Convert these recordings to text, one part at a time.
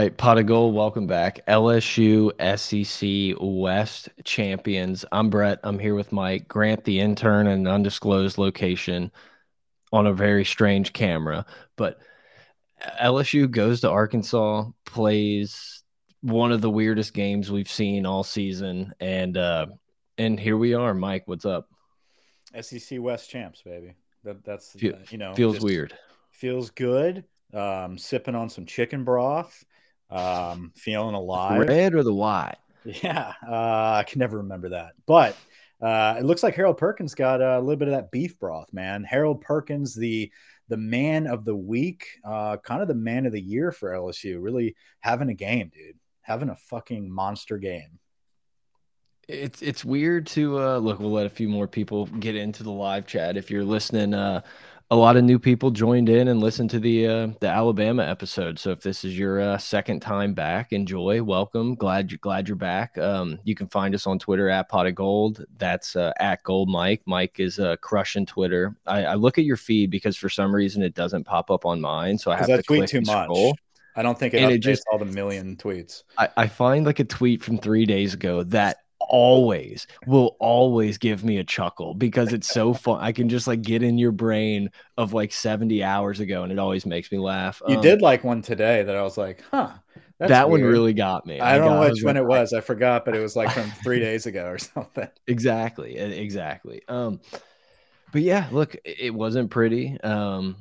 All right, pot of gold. Welcome back, LSU SEC West champions. I'm Brett. I'm here with Mike Grant, the intern, in an undisclosed location on a very strange camera. But LSU goes to Arkansas, plays one of the weirdest games we've seen all season, and uh, and here we are. Mike, what's up? SEC West champs, baby. That that's Fe you know feels weird. Feels good um, sipping on some chicken broth, um, feeling alive. Red or the white? Yeah, uh, I can never remember that, but uh, it looks like Harold Perkins got a little bit of that beef broth, man. Harold Perkins, the the man of the week, uh, kind of the man of the year for LSU. Really having a game, dude. Having a fucking monster game. It's it's weird to uh, look. We'll let a few more people get into the live chat. If you're listening, uh, a lot of new people joined in and listened to the uh, the Alabama episode. So if this is your uh, second time back, enjoy. Welcome. Glad you glad you're back. Um, you can find us on Twitter at Pot of Gold. That's uh, at Gold Mike. Mike is uh, crushing Twitter. I, I, look at your feed because for some reason it doesn't pop up on mine, so I have to tweet too much. Scroll. I don't think it, and it just all the million tweets. I, I find like a tweet from three days ago that always will always give me a chuckle because it's so fun. I can just like get in your brain of like 70 hours ago and it always makes me laugh. You um, did like one today that I was like, huh. that weird. one really got me. I, I don't got, know which one like, it was. I forgot, but it was like from three days ago or something. Exactly. Exactly. Um, but yeah, look, it wasn't pretty. Um,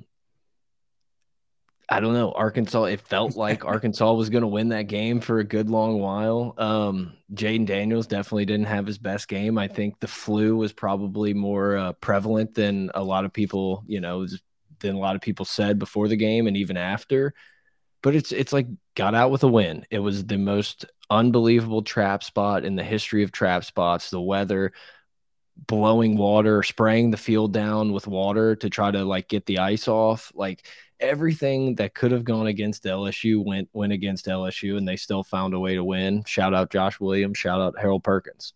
I don't know. Arkansas, it felt like Arkansas was going to win that game for a good long while. Um, Jayden Daniels definitely didn't have his best game. I think the flu was probably more uh, prevalent than a lot of people, you know, than a lot of people said before the game and even after. But it's it's like got out with a win. It was the most unbelievable trap spot in the history of trap spots. The weather, blowing water, spraying the field down with water to try to like get the ice off, like everything that could have gone against LSU went went against LSU, and they still found a way to win. Shout out Josh Williams. Shout out Harold Perkins.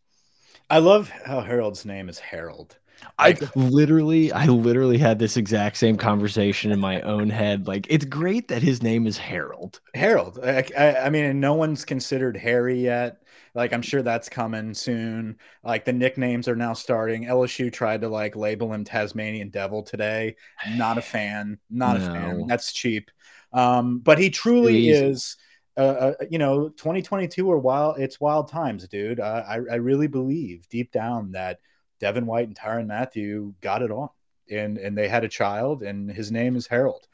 I love how Harold's name is Harold. I literally, I literally had this exact same conversation in my own head. Like, it's great that his name is Harold. Harold. I, I, I mean, no one's considered Harry yet. Like I'm sure that's coming soon. Like the nicknames are now starting. LSU tried to like label him Tasmanian Devil today. Not a fan. Not no. a fan. That's cheap. Um, but he truly is. Uh, uh, you know, 2022 or wild. It's wild times, dude. Uh, I I really believe deep down that Devin White and Tyrann Mathieu got it on, and and they had a child, and his name is Harold.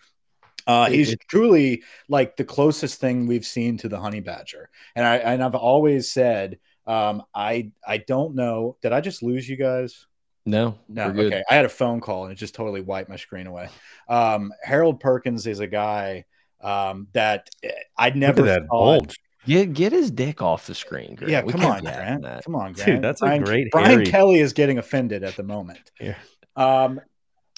Uh, he's truly like the closest thing we've seen to the honey badger, and I and I've always said um, I I don't know. Did I just lose you guys? No, no. Okay, I had a phone call and it just totally wiped my screen away. Um, Harold Perkins is a guy um, that eh, I'd never that bulge. Get get his dick off the screen. Grant. Yeah, come on, Grant. Come on, Grant. Dude, that's Brian, a great. Brian hairy... Kelly is getting offended at the moment. Yeah. Um,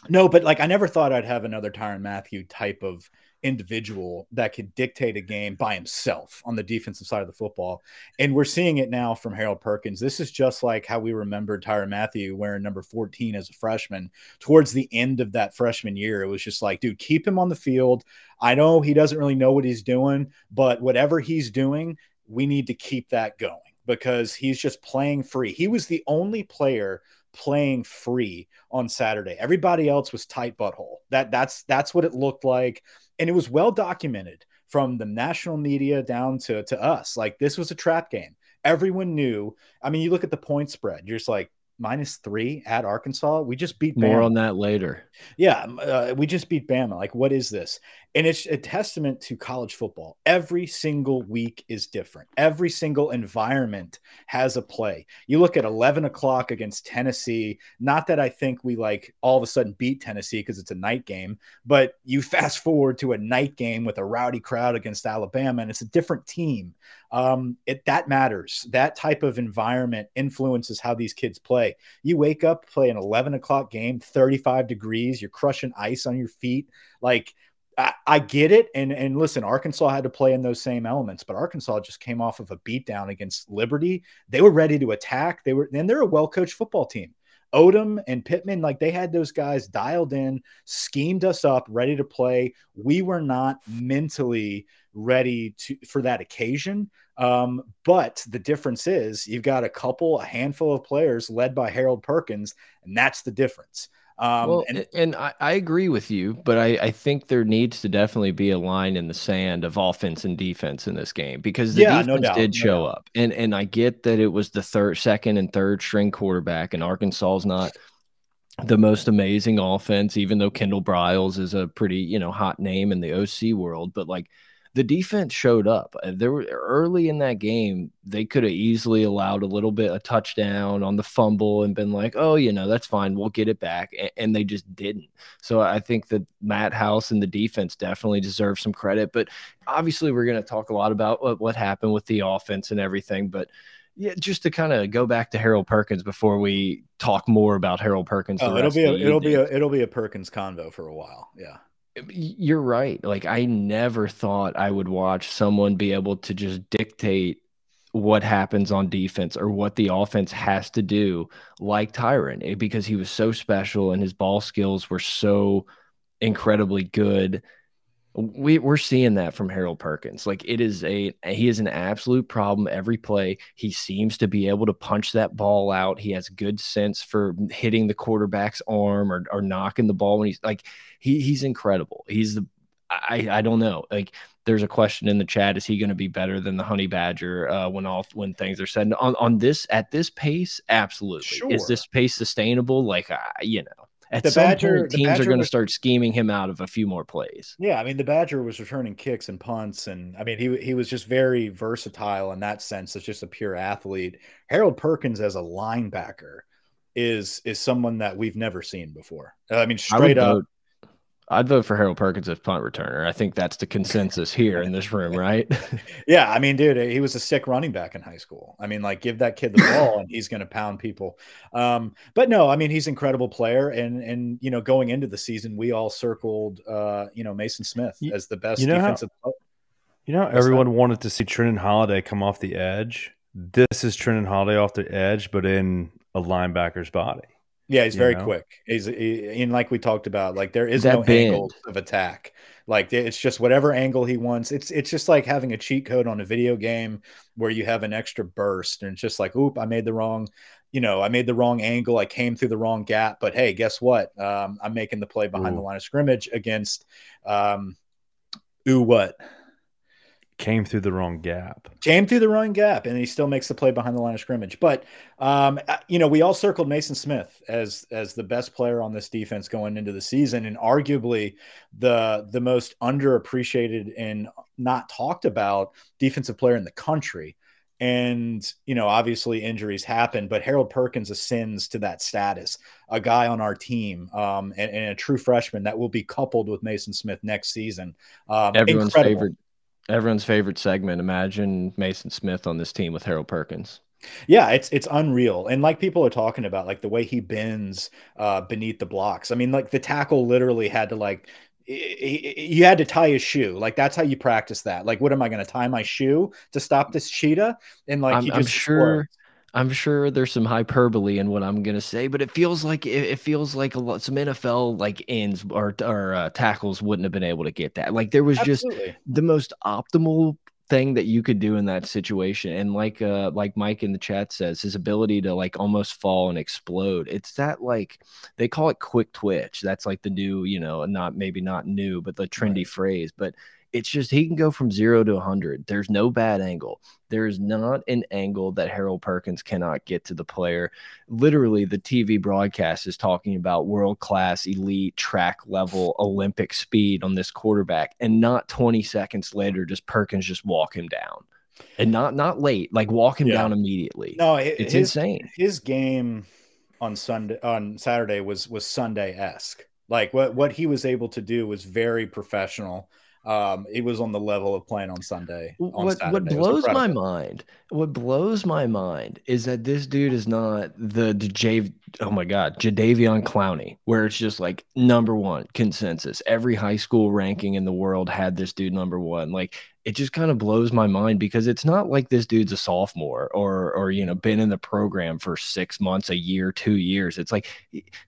no, but like I never thought I'd have another Tyrann Mathieu type of individual that could dictate a game by himself on the defensive side of the football. And we're seeing it now from Harold Perkins. This is just like how we remember Tyrann Mathieu wearing number 14 as a freshman. Towards the end of that freshman year, it was just like, dude, keep him on the field. I know he doesn't really know what he's doing, but whatever he's doing, we need to keep that going because he's just playing free. He was the only player playing free on Saturday. Everybody else was tight butthole. That that's that's what it looked like, and it was well documented from the national media down to to us. Like this was a trap game. Everyone knew. I mean, you look at the point spread. You're just like minus three at Arkansas. We just beat Bama. more on that later. Yeah, uh, we just beat Bama. Like, what is this? And it's a testament to college football. Every single week is different. Every single environment has a play. You look at 11 o'clock against Tennessee. Not that I think we like all of a sudden beat Tennessee because it's a night game, but you fast forward to a night game with a rowdy crowd against Alabama, and it's a different team. Um, it that matters. That type of environment influences how these kids play. You wake up, play an 11 o'clock game, 35 degrees, you're crushing ice on your feet, like I, get it. And and listen, Arkansas had to play in those same elements, but Arkansas just came off of a beatdown against Liberty. They were ready to attack. They were and they're a well coached football team. Odom and Pittman, like they had those guys dialed in, schemed us up, ready to play. We were not mentally ready to for that occasion. Um, but the difference is you've got a couple, a handful of players led by Harold Perkins, and that's the difference. Um, well, and, and I, I, agree with you, but I, I, think there needs to definitely be a line in the sand of offense and defense in this game because the yeah, defense no did show up, and and I get that it was the third, second, and third string quarterback, and Arkansas's not the most amazing offense, even though Kendall Briles is a pretty you know hot name in the OC world, but like the defense showed up. Uh, there were early in that game, they could have easily allowed a little bit a touchdown on the fumble and been like, "Oh, you know, that's fine. We'll get it back." And they just didn't. So I think that Matt House and the defense definitely deserve some credit, but obviously we're going to talk a lot about what, what happened with the offense and everything, but yeah, just to kind of go back to Harold Perkins before we talk more about Harold Perkins. Oh, it'll be a, it'll be a it'll be a Perkins convo for a while. Yeah. You're right. Like I never thought I would watch someone be able to just dictate what happens on defense or what the offense has to do like Tyrann eh, because he was so special and his ball skills were so incredibly good we we're seeing that from Harold Perkins. Like it is a he is an absolute problem every play. He seems to be able to punch that ball out. He has good sense for hitting the quarterback's arm or or knocking the ball when he's like he he's incredible. He's the I I don't know. Like there's a question in the chat: Is he going to be better than the Honey Badger uh, when all when things are said? On on this at this pace, absolutely. Sure. Is this pace sustainable? Like uh, you know, at the some Badger, point, teams Badger are going to start scheming him out of a few more plays. Yeah, I mean the Badger was returning kicks and punts, and I mean he he was just very versatile in that sense. It's just a pure athlete. Harold Perkins as a linebacker is is someone that we've never seen before. I mean, straight I up. Vote, I'd vote for Harold Perkins as punt returner. I think that's the consensus here in this room, right? yeah, I mean, dude, he was a sick running back in high school. I mean, like, give that kid the ball and he's going to pound people. Um, but no, I mean, he's an incredible player, and and you know, going into the season, we all circled, uh, you know, Maason Smith as the best you know defensive. How, you know, everyone that? wanted to see Trenton Holiday come off the edge. This is Trenton Holiday off the edge, but in a linebacker's body. Yeah, he's very know? quick. He's he, and like we talked about, like there is that no bend. angle of attack. Like it's just whatever angle he wants. It's it's just like having a cheat code on a video game where you have an extra burst, and it's just like, oop, I made the wrong, you know, I made the wrong angle. I came through the wrong gap. But hey, guess what? Um, I'm making the play behind Ooh. the line of scrimmage against, um, ooh, what? Came through the wrong gap. Came through the wrong gap, and he still makes the play behind the line of scrimmage. But um, uh, you know, we all circled Maason Smith as as the best player on this defense going into the season, and arguably the the most underappreciated and not talked about defensive player in the country. And you know, obviously injuries happen, but Harold Perkins ascends to that status. A guy on our team, um, and, and, a true freshman that will be coupled with Maason Smith next season. Um, Everyone's incredible. favorite Everyone's favorite segment. Imagine Maason Smith on this team with Harold Perkins. Yeah, it's it's unreal, and like people are talking about, like the way he bends uh, beneath the blocks. I mean, like the tackle literally had to like you had to tie his shoe. Like that's how you practice that. Like, what am I going to tie my shoe to stop this cheetah? And like, I'm, I'm sure. I'm sure there's some hyperbole in what I'm gonna say, but it feels like it, it feels like a lot some NFL like ends or or uh, tackles wouldn't have been able to get that. Like there was Absolutely. just the most optimal thing that you could do in that situation and like uh like mike in the chat says his ability to like almost fall and explode it's that like they call it quick twitch that's like the new you know not maybe not new but the trendy right. phrase but it's just he can go from zero to 100. There's no bad angle. There is not an angle that Harold Perkins cannot get to the player. Literally, the TV broadcast is talking about world class, elite, track level, Olympic speed on this quarterback. And not 20 seconds later, just Perkins just walk him down. And not not late, like walk him yeah. down immediately. No, it, it's his, insane. His game on Sunday on Saturday was was Sunday esque. Like what what he was able to do was very professional um, it was on the level of playing on Sunday. On what Saturday. what blows my mind, what blows my mind is that this dude is not the, the J. Oh my God, Jadeveon Clowney, where it's just like number one consensus. Every high school ranking in the world had this dude number one. Like it just kind of blows my mind because it's not like this dude's a sophomore or or you know been in the program for six months, a year, two years. It's like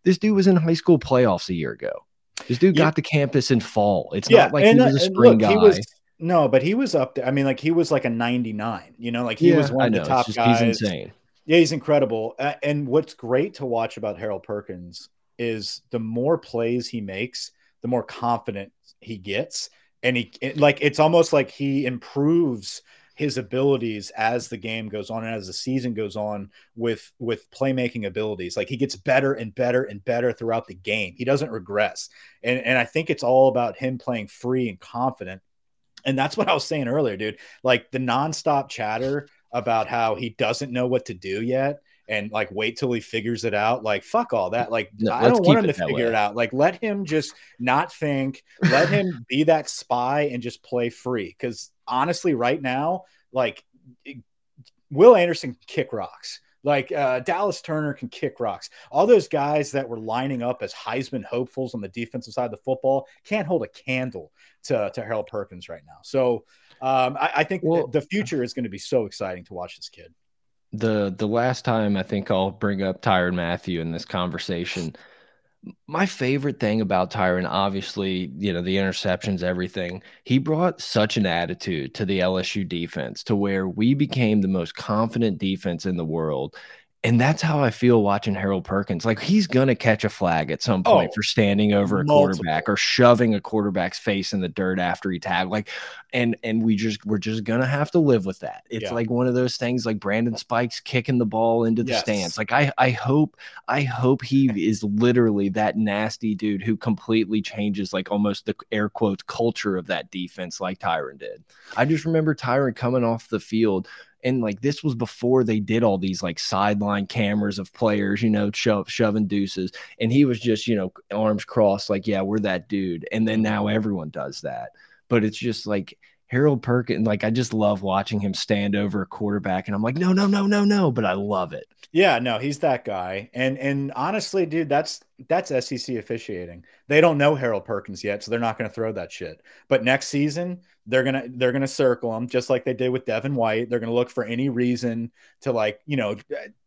this dude was in high school playoffs a year ago. This dude yeah. got to campus in fall. It's yeah, not like and, he was a spring look, guy. Was, no, but he was up there. I mean, like he was like a 99, you know, like he yeah, was one of the top just, guys. He's insane. Yeah, he's incredible. Uh, and what's great to watch about Harold Perkins is the more plays he makes, the more confident he gets. And he, it, like, it's almost like he improves his abilities as the game goes on and as the season goes on with with playmaking abilities like he gets better and better and better throughout the game he doesn't regress and and i think it's all about him playing free and confident and that's what i was saying earlier dude like the nonstop chatter about how he doesn't know what to do yet and like wait till he figures it out. Like fuck all that. Like no, I don't want him to figure way. it out. Like let him just not think. Let him be that spy and just play free. Because honestly, right now, like Will Anderson kick rocks. Like uh, Dallas Turner can kick rocks. All those guys that were lining up as Heisman hopefuls on the defensive side of the football can't hold a candle to, to Harold Perkins right now. So um, I, I, think well, the future is going to be so exciting to watch this kid the the last time I think I'll bring up Tyrann Mathieu in this conversation. My favorite thing about Tyrann, obviously, you know, the interceptions, everything. He brought such an attitude to the LSU defense to where we became the most confident defense in the world. And that's how I feel watching Harold Perkins. Like he's gonna catch a flag at some point oh, for standing over a multiple. quarterback or shoving a quarterback's face in the dirt after he tagged. Like, and and we just we're just gonna have to live with that. It's yeah. like one of those things like Brandon Spikes kicking the ball into the yes. stands. Like I I hope I hope he is literally that nasty dude who completely changes like almost the air quotes culture of that defense like Tyrann did. I just remember Tyrann coming off the field and like this was before they did all these like sideline cameras of players, you know, shove, shoving deuces. And he was just, you know, arms crossed, like, yeah, we're that dude. And then now everyone does that. But it's just like Harold Perkins, like I just love watching him stand over a quarterback, and I'm like, no, no, no, no, no, but I love it. Yeah, no, he's that guy. And and honestly, dude, that's that's SEC officiating. They don't know Harold Perkins yet, so they're not going to throw that shit. But next season, they're gonna they're gonna circle him just like they did with Devin White. They're gonna look for any reason to like you know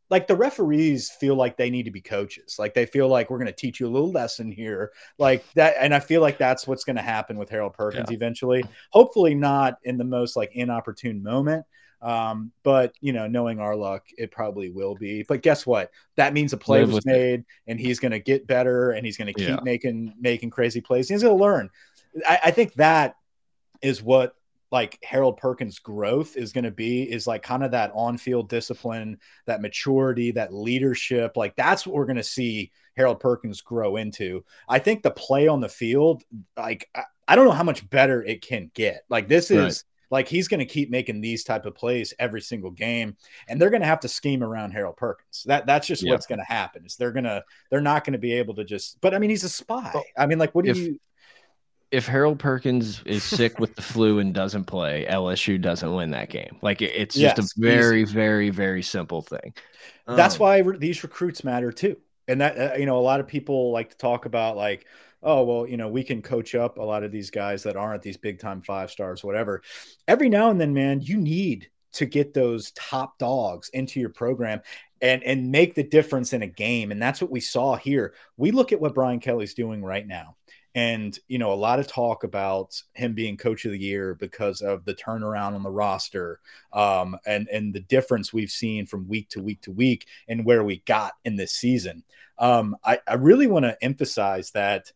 like the referees feel like they need to be coaches. Like they feel like we're going to teach you a little lesson here, like that. And I feel like that's what's going to happen with Harold Perkins yeah. eventually. Hopefully, not in the most like inopportune moment. Um, but you know, knowing our luck, it probably will be. But guess what? That means a play Live was made, it. and he's going to get better, and he's going to keep yeah. making making crazy plays. He's going to learn. I, I think that is what like Harold Perkins' growth is going to be is like kind of that on-field discipline, that maturity, that leadership. Like that's what we're going to see Harold Perkins grow into. I think the play on the field, like I, I don't know how much better it can get. Like this is right. like he's going to keep making these type of plays every single game, and they're going to have to scheme around Harold Perkins. That that's just what's going to happen. Is they're gonna they're not going to be able to just. But I mean, he's a spy. I mean, like, what do if, you? If Harold Perkins is sick with the flu and doesn't play, LSU doesn't win that game. Like it's just yes, a very, very, very simple thing. That's um, why re these recruits matter too. And that uh, you know, a lot of people like to talk about like, oh well, you know, we can coach up a lot of these guys that aren't these big time five stars, whatever. Every now and then, man, you need to get those top dogs into your program and and make the difference in a game and that's what we saw here we look at what brian kelly's doing right now and you know a lot of talk about him being coach of the year because of the turnaround on the roster um, and and the difference we've seen from week to week to week and where we got in this season. Um, I, I really want to emphasize that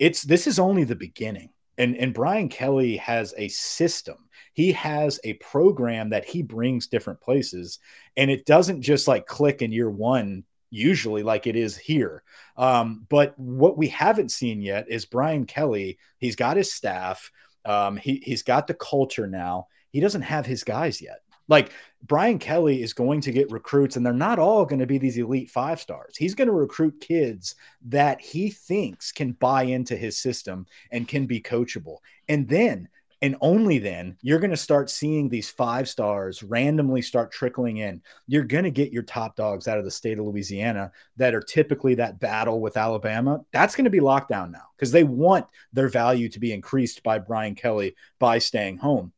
it's this is only the beginning and and brian kelly has a system. He has a program that he brings different places and it doesn't just like click in year one usually like it is here. Um, but what we haven't seen yet is Brian Kelly. He's got his staff. Um, he, he's got the culture now. He doesn't have his guys yet. Like Brian Kelly is going to get recruits, and they're not all going to be these elite five stars. He's going to recruit kids that he thinks can buy into his system and can be coachable. And then and only then you're going to start seeing these five stars randomly start trickling in. You're going to get your top dogs out of the state of Louisiana that are typically that battle with Alabama. That's going to be locked down now because they want their value to be increased by Brian Kelly by staying home.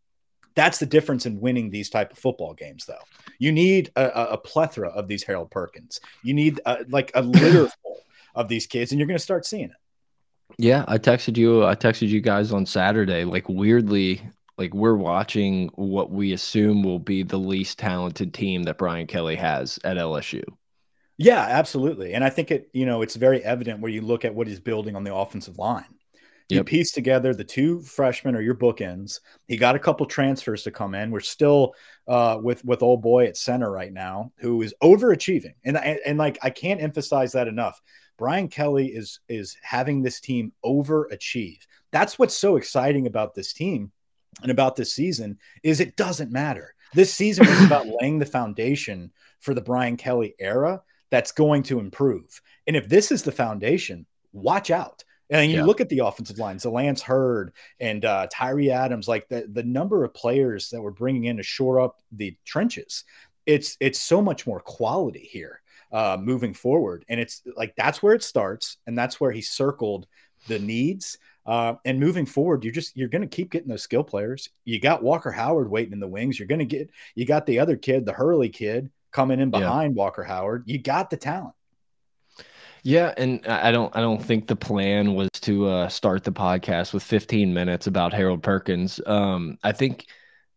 That's the difference in winning these type of football games, though. You need a, a plethora of these Harold Perkins. You need a, uh, like a litter full of these kids, and you're going to start seeing it. Yeah, I texted you. I texted you guys on Saturday. Like weirdly, like we're watching what we assume will be the least talented team that Brian Kelly has at LSU. Yeah, absolutely. And I think it, you know, it's very evident where you look at what he's building on the offensive line. You yep. piece together the two freshmen or your bookends. He got a couple transfers to come in. We're still uh, with with old boy at center right now, who is overachieving, and, and and like I can't emphasize that enough. Brian Kelly is is having this team overachieve. That's what's so exciting about this team and about this season is it doesn't matter. This season is about laying the foundation for the Brian Kelly era that's going to improve. And if this is the foundation, watch out. And you yeah. look at the offensive lines, the Lance Heard and uh, Tyree Adams, like the, the number of players that we're bringing in to shore up the trenches. It's it's so much more quality here uh, moving forward. And it's like that's where it starts, and that's where he circled the needs. Uh, and moving forward, you're just you're going to keep getting those skill players. You got Walker Howard waiting in the wings. You're going to get you got the other kid, the Hurley kid, coming in behind yeah. Walker Howard. You got the talent. Yeah, and I don't I don't think the plan was to uh, start the podcast with 15 minutes about Harold Perkins. Um, I think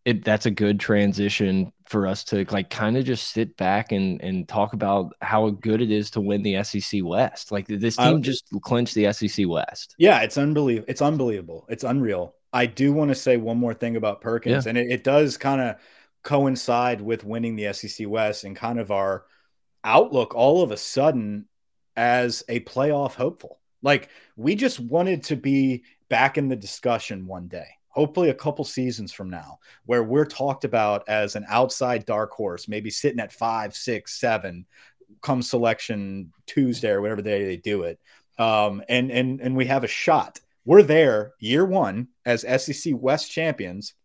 it that's a good transition for us to like kind of just sit back and and talk about how good it is to win the SEC West. Like this team just clinched the SEC West. Yeah, it's unbelievable. It's unbelievable. It's unreal. I do want to say one more thing about Perkins, yeah. and it, it does kind of coincide with winning the SEC West and kind of our outlook all of a sudden as a playoff hopeful. Like we just wanted to be back in the discussion one day hopefully a couple seasons from now, where we're talked about as an outside dark horse, maybe sitting at five, six, seven, come selection Tuesday or whatever day they do it. Um, and and and we have a shot. We're there year one as SEC West champions.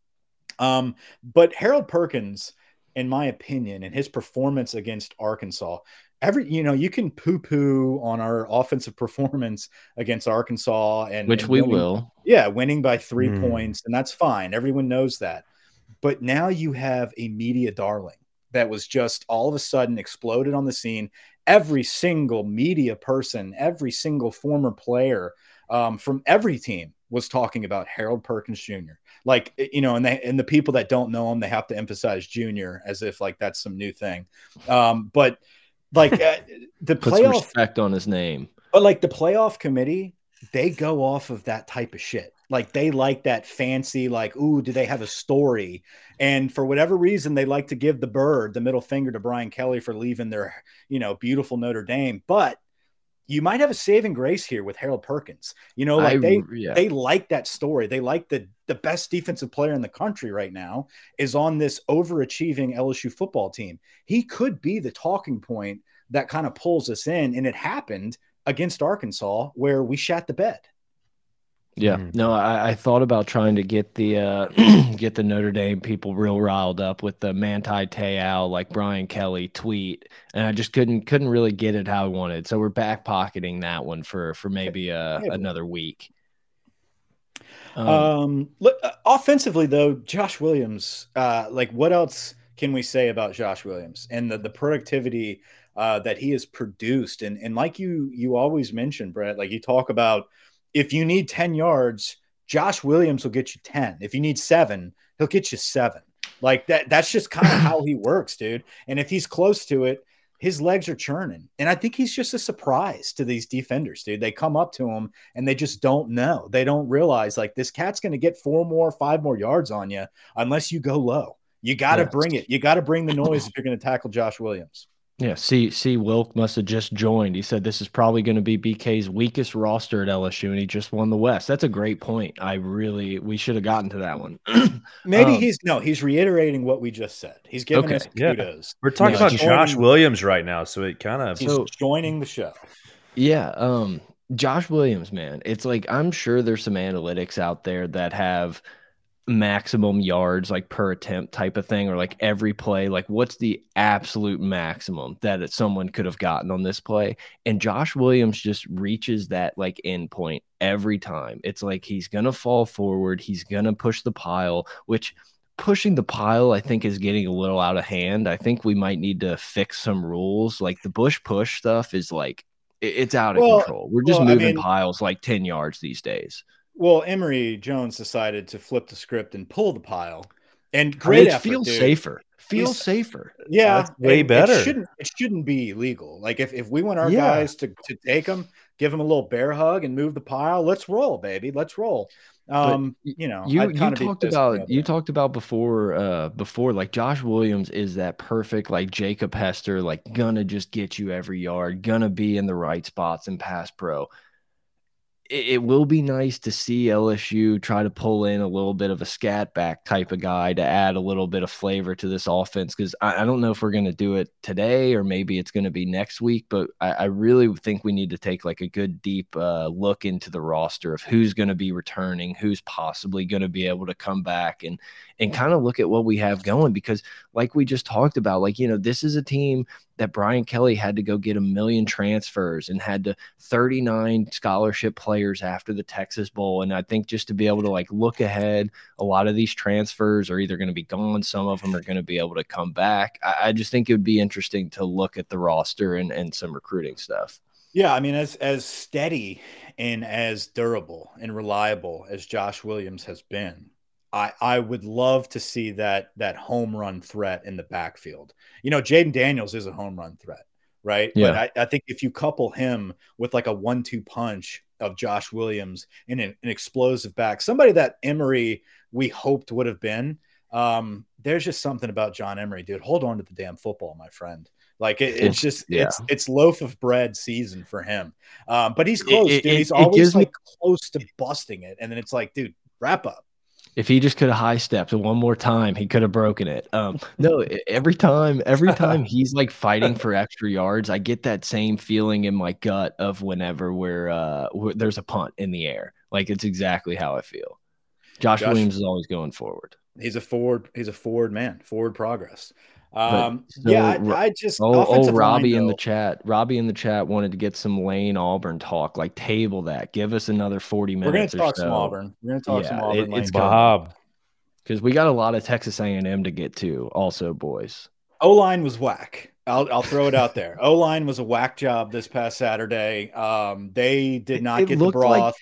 Um, but Harold Perkins, in my opinion, and his performance against Arkansas, every you know you can poo poo on our offensive performance against Arkansas and which and we will, yeah, winning by three mm. points, and that's fine. Everyone knows that. But now you have a media darling that was just all of a sudden exploded on the scene. Every single media person, every single former player um, from every team was talking about Harold Perkins Jr. Like you know, and they and the people that don't know him, they have to emphasize Jr. as if like that's some new thing. Um, but like uh, the playoff respect on his name. But like the playoff committee, they go off of that type of shit. Like they like that fancy, like, ooh, do they have a story? And for whatever reason, they like to give the bird the middle finger to Brian Kelly for leaving their, you know, beautiful Notre Dame. But you might have a saving grace here with Harold Perkins. You know, like I, they yeah. they like that story. They like the the best defensive player in the country right now is on this overachieving LSU football team. He could be the talking point that kind of pulls us in, and it happened against Arkansas where we shat the bed. Yeah, mm. no, I, I, thought about trying to get the uh, get the Notre Dame people real riled up with the Manti Te'o like Brian Kelly tweet, and I just couldn't couldn't really get it how I wanted. So we're back pocketing that one for for maybe uh, another week. Um, um look, uh, offensively though, Josh Williams, uh, like what else can we say about Josh Williams and the the productivity uh, that he has produced? And and like you you always mention, Brett, like you talk about if you need 10 yards, Josh Williams will get you 10. If you need seven, he'll get you seven. Like that, that's just kind of how he works, dude. And if he's close to it, his legs are churning. And I think he's just a surprise to these defenders, dude. They come up to him and they just don't know. They don't realize like this cat's going to get four more, five more yards on you unless you go low. You got to yeah. bring it. You got to bring the noise if you're going to tackle Josh Williams. Yeah, see, see, Wilk must have just joined. He said this is probably going to be BK's weakest roster at LSU, and he just won the West. That's a great point. I really, we should have gotten to that one. Maybe um, he's no, he's reiterating what we just said. He's giving okay. us kudos. Yeah. We're talking about Josh Williams right now, so it kind of he's so, joining the show. Yeah, um, Josh Williams, man, it's like I'm sure there's some analytics out there that have maximum yards like per attempt type of thing or like every play like what's the absolute maximum that someone could have gotten on this play? And Josh Williams just reaches that like end point every time. It's like he's going to fall forward he's going to push the pile which pushing the pile I think is getting a little out of hand. I think we might need to fix some rules. Like the bush push stuff is like it's out of well, control. We're just well, moving I mean, piles like 10 yards these days well, Emory Jones decided to flip the script and pull the pile. And great it feels dude. safer. Feels safer. Yeah, That's way better. It shouldn't it shouldn't be illegal. Like if, if we want our yeah. guys to, to take them, give them a little bear hug and move the pile, let's roll, baby. Let's roll. Um, but you know, you, you talked about you talked about before uh before like Josh Williams is that perfect like Jacob Hester, like gonna just get you every yard, gonna be in the right spots and pass pro it, will be nice to see LSU try to pull in a little bit of a scat back type of guy to add a little bit of flavor to this offense. Because I, I, don't know if we're going to do it today or maybe it's going to be next week, but I, I, really think we need to take like a good deep uh, look into the roster of who's going to be returning, who's possibly going to be able to come back and and kind of look at what we have going. Because like we just talked about, like you know, this is a team that Brian Kelly had to go get a million transfers and had to 39 scholarship players after the Texas Bowl. And I think just to be able to like look ahead, a lot of these transfers are either going to be gone, some of them are going to be able to come back. I, I just think it would be interesting to look at the roster and, and some recruiting stuff. Yeah, I mean, as as steady and as durable and reliable as Josh Williams has been, I, I would love to see that that home run threat in the backfield. You know, Jayden Daniels is a home run threat, right? Yeah. But I, I think if you couple him with like a one-two punch of Josh Williams and an, an, explosive back, somebody that Emery we hoped would have been. Um, there's just something about John Emery, dude. Hold on to the damn football, my friend. Like it, it's just yeah. it's it's loaf of bread season for him. Um, but he's close, it, dude. He's always like me- close to busting it, and then it's like, dude, wrap up. If he just could have high stepped one more time, he could have broken it. Um, no, every time, every time he's like fighting for extra yards, I get that same feeling in my gut of whenever we're, uh, there's a punt in the air. Like it's exactly how I feel. Josh, Josh Williams is always going forward. He's a forward. He's a forward man. Forward progress. Um, so, yeah, I, I just oh, oh Robbie line, in the chat. Robbie in the chat wanted to get some Lane Auburn talk. Like table that. Give us another forty minutes. We're gonna talk so. some Auburn. We're gonna talk yeah, some Auburn. It, it's Bob because we got a lot of Texas A and M to get to. Also, boys. O line was whack. I'll, I'll throw it out there. O line was a whack job this past Saturday. Um, they did not it, get the broth. Like,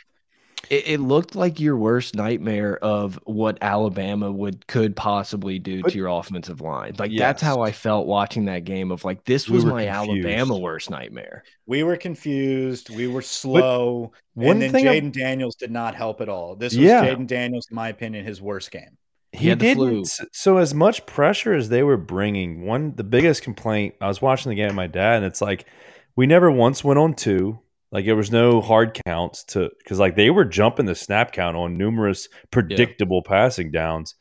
it, it, looked like your worst nightmare of what Alabama would could possibly do but, to your offensive line. Like yes. that's how I felt watching that game. Of like this was we my confused. Alabama worst nightmare. We were confused. We were slow. But and then Jayden Daniels did not help at all. This was yeah. Jayden Daniels, in my opinion, his worst game. He, he didn't. So as much pressure as they were bringing, one the biggest complaint. I was watching the game with my dad, and it's like we never once went on two. Like there was no hard counts to because like they were jumping the snap count on numerous predictable yeah. passing downs,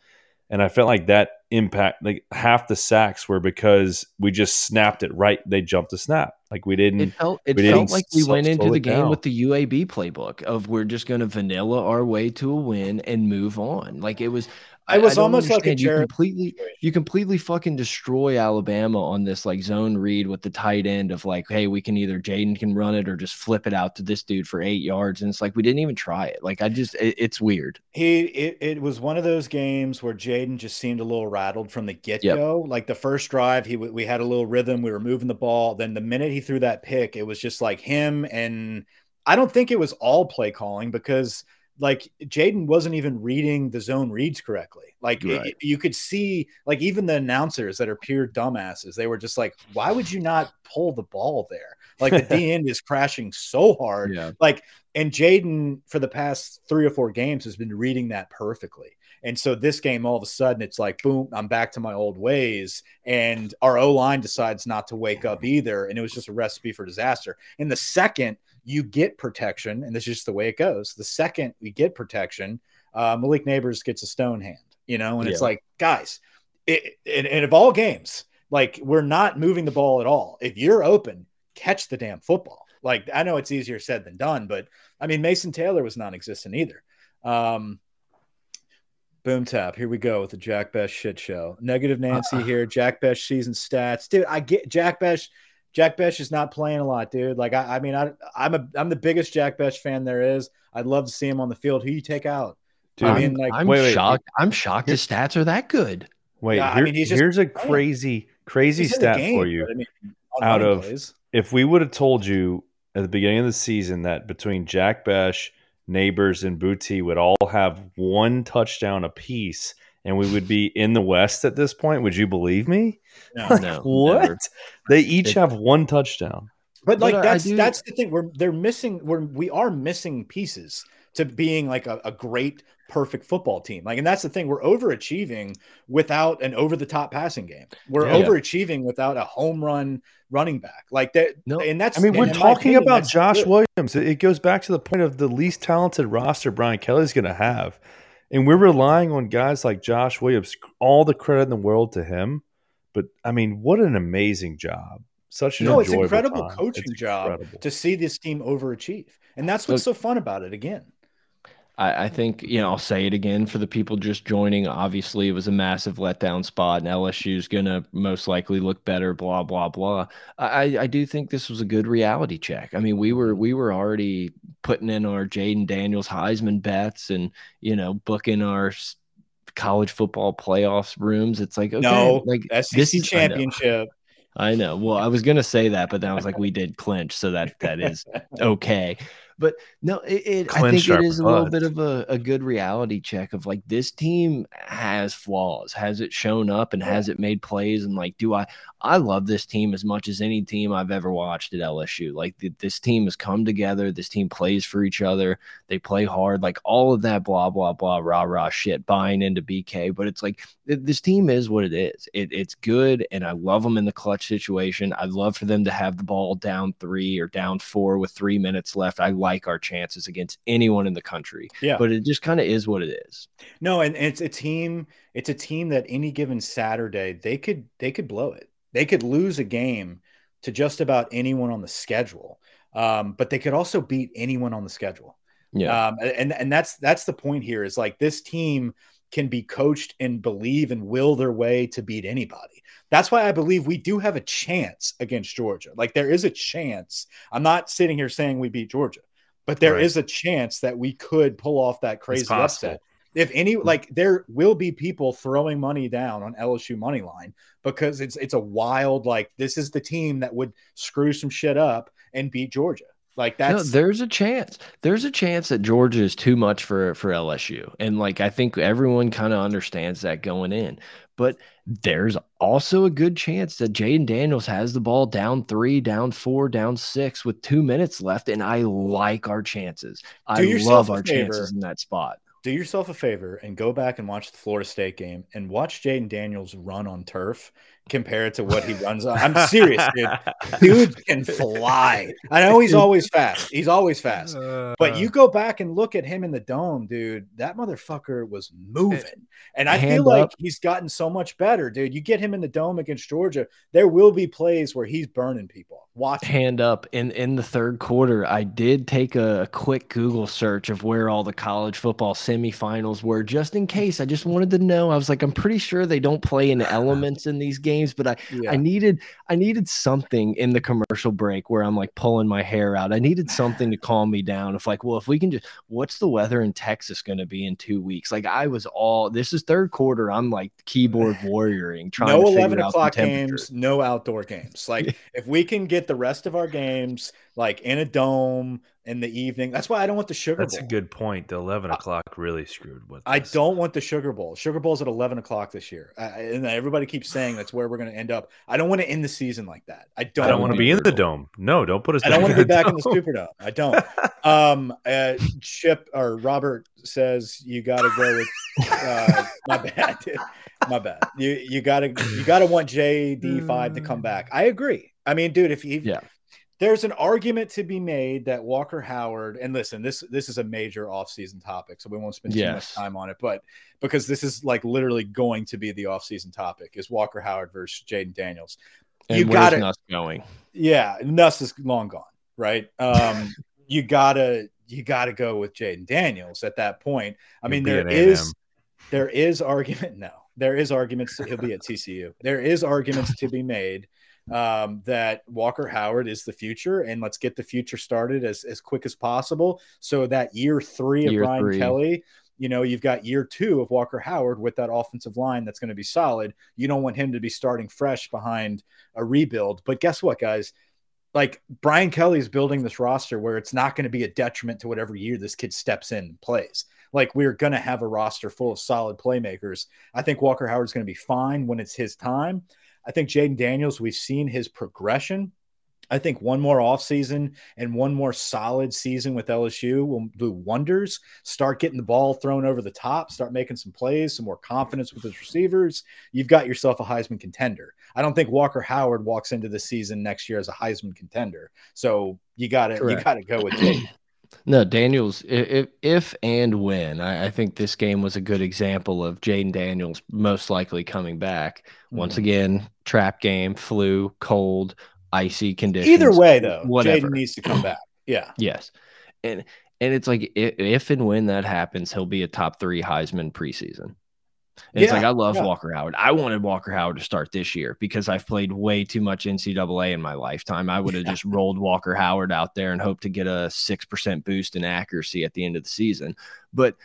and I felt like that impact like half the sacks were because we just snapped it right. They jumped the snap like we didn't. It felt it felt like we went into the game down. with the UAB playbook of we're just going to vanilla our way to a win and move on. Like it was it was almost like a you completely you completely fucking destroy Alabama on this like zone read with the tight end of like, hey, we can either Jayden can run it or just flip it out to this dude for eight yards, and it's like we didn't even try it. Like I just, it, it's weird. He it, it was one of those games where Jayden just seemed a little rattled from the get go. Yep. Like the first drive, he we had a little rhythm, we were moving the ball. Then the minute he threw that pick, it was just like him and I don't think it was all play calling because like Jayden wasn't even reading the zone reads correctly. Like right. it, you could see, like even the announcers that are pure dumbasses, they were just like, "Why would you not pull the ball there?" Like the D end is crashing so hard. Yeah. Like, and Jayden for the past three or four games has been reading that perfectly. And so this game, all of a sudden, it's like, boom, I'm back to my old ways. And our O line decides not to wake up either. And it was just a recipe for disaster. In the second, you get protection, and this is just the way it goes. The second we get protection, uh, Malik Nabers gets a stone hand, you know, and yeah. it's like, guys, it, it, and of all games, like we're not moving the ball at all. If you're open, catch the damn football. Like I know it's easier said than done, but I mean Mason Taylor was non-existent either. Um, boom tap. Here we go with the Jack Bech shit show. Negative Nancy uh, here. Jack Bech season stats, dude. I get Jack Bech. Jack Bech is not playing a lot, dude. Like I, I mean, I, I'm a, I'm the biggest Jack Bech fan there is. I'd love to see him on the field. Who you take out? Dude, I mean, like, I'm wait, shocked. Wait. I'm shocked his stats are that good. Wait, yeah, here, I mean, he's here's a crazy, crazy stat game, for you. I mean, out of plays. if we would have told you at the beginning of the season that between Jack Bech, Nabers, and Boutte would all have one touchdown apiece, and we would be in the West at this point, would you believe me? No, like, no what? Never. They each have one touchdown. But like but that's that's the thing. We're they're missing. We're we are missing pieces to being like a, a great perfect football team. Like, and that's the thing, we're overachieving without an over the top passing game. We're yeah. overachieving without a home run running back. Like that, no. and that's I mean, we're talking opinion, about Josh good. Williams. It goes back to the point of the least talented roster Brian Kelly's going to have. And we're relying on guys like Josh Williams, all the credit in the world to him. But I mean, what an amazing job. Such an no, it's incredible time. coaching it's job incredible. to see this team overachieve. And that's what's so fun about it again. I, I, think, you know, I'll say it again for the people just joining. Obviously, it was a massive letdown spot, and LSU is going to most likely look better, blah, blah, blah. I, I do think this was a good reality check. I mean, we were we were already putting in our Jayden Daniels Heisman bets and, you know, booking our college football playoffs rooms. It's like, okay, no, like SEC this is, championship. I know. Well, I was gonna say that, but then I was like, we did clinch, so that that is okay. But no, it, it I think it is a little bit of a, a good reality check of like this team has flaws. Has it shown up and has it made plays? And like, do I I love this team as much as any team I've ever watched at LSU. Like th this team has come together. This team plays for each other. They play hard. Like all of that blah blah blah rah rah shit buying into BK. But it's like th this team is what it is. It, it's good, and I love them in the clutch situation. I'd love for them to have the ball down three or down four with three minutes left. I like our chances against anyone in the country. Yeah, but it just kind of is what it is. No, and, and it's a team. It's a team that any given Saturday they could they could blow it they could lose a game to just about anyone on the schedule, um, but they could also beat anyone on the schedule. Yeah, um, and and that's that's the point here is like this team can be coached and believe and will their way to beat anybody. That's why I believe we do have a chance against Georgia. Like there is a chance. I'm not sitting here saying we beat Georgia, but there right. is a chance that we could pull off that crazy upset. If any, hmm. like there will be people throwing money down on LSU money line because it's it's a wild like this is the team that would screw some shit up and beat Georgia. Like that's no, there's a chance. There's a chance that Georgia is too much for for LSU, and like I think everyone kind of understands that going in. But there's also a good chance that Jayden Daniels has the ball down three, down four, down six with two minutes left, and I like our chances. I love our favor. chances in that spot do yourself a favor and go back and watch the Florida State game and watch Jayden Daniels run on turf compared to what he runs on. I'm serious, dude. Dude can fly. I know he's always fast. He's always fast. But you uh, go back and look at him in the dome, dude. That motherfucker was moving. And I feel like up. he's gotten so much better, dude. You get him in the dome against Georgia, there will be plays where he's burning people. Watch hand up in in the third quarter. I did take a, a quick Google search of where all the college football semifinals were, just in case. I just wanted to know. I was like, I'm pretty sure they don't play in elements in these games but I yeah. I needed I needed something in the commercial break where I'm like pulling my hair out. I needed something to calm me down. If like, well, if we can just what's the weather in Texas going to be in two weeks? Like I was all this is third quarter. I'm like keyboard warrioring, trying no to 11 o'clock games, no outdoor games. Like if we can get the rest of our games like in a dome in the evening. That's why I don't want the Sugar That's Bowl. a good point. The 11 o'clock really screwed with I this. don't want the Sugar Bowl. Sugar Bowl's at 11 o'clock this year. I, and everybody keeps saying that's where we're going to end up. I don't want to end the season like that. I don't, I don't want to be in the dome. No, don't put us I don't want to be back in the dome. Superdome. I don't. Um, uh, Chip or Robert says you got to go with. Uh, my bad, dude. my bad. You you got to you got to want JD five to come back. I agree. I mean, dude, if you Yeah. There's an argument to be made that Walker Howard and listen, this this is a major offseason topic, so we won't spend too much time on it, but because this is like literally going to be the offseason topic is Walker Howard versus Jayden Daniels. And You got it. Nuss going? Yeah, Nuss is long gone, right? Um, you gotta you gotta go with Jayden Daniels at that point. I He'll mean, there is there is argument. No, there is arguments. He'll be at TCU. There is arguments to be made um, that Walker Howard is the future, and let's get the future started as as quick as possible, so that year three of Year Brian three. Kelly. You know, you've got year two of Walker Howard with that offensive line that's going to be solid. You don't want him to be starting fresh behind a rebuild. But guess what, guys? Like Brian Kelly is building this roster where it's not going to be a detriment to whatever year this kid steps in and plays. Like we're going to have a roster full of solid playmakers. I think Walker Howard's going to be fine when it's his time. I think Jayden Daniels, we've seen his progression. I think one more offseason and one more solid season with LSU will do wonders. Start getting the ball thrown over the top, start making some plays, some more confidence with his receivers. You've got yourself a Heisman contender. I don't think Walker Howard walks into the season next year as a Heisman contender. So you got to you got to go with Jayden. No, Daniels, if, if and when, I, I think this game was a good example of Jayden Daniels most likely coming back. Once Mhm. again, trap game, flu, cold, icy conditions. Either way, though. Jayden needs to come back. Yeah. Yes. And and it's like i- if and when that happens, he'll be a top three Heisman preseason. And it's like I love yeah. Walker Howard. I wanted Walker Howard to start this year because I've played way too much NCAA in my lifetime. I would have just rolled Walker Howard out there and hoped to get a six percent boost in accuracy at the end of the season. But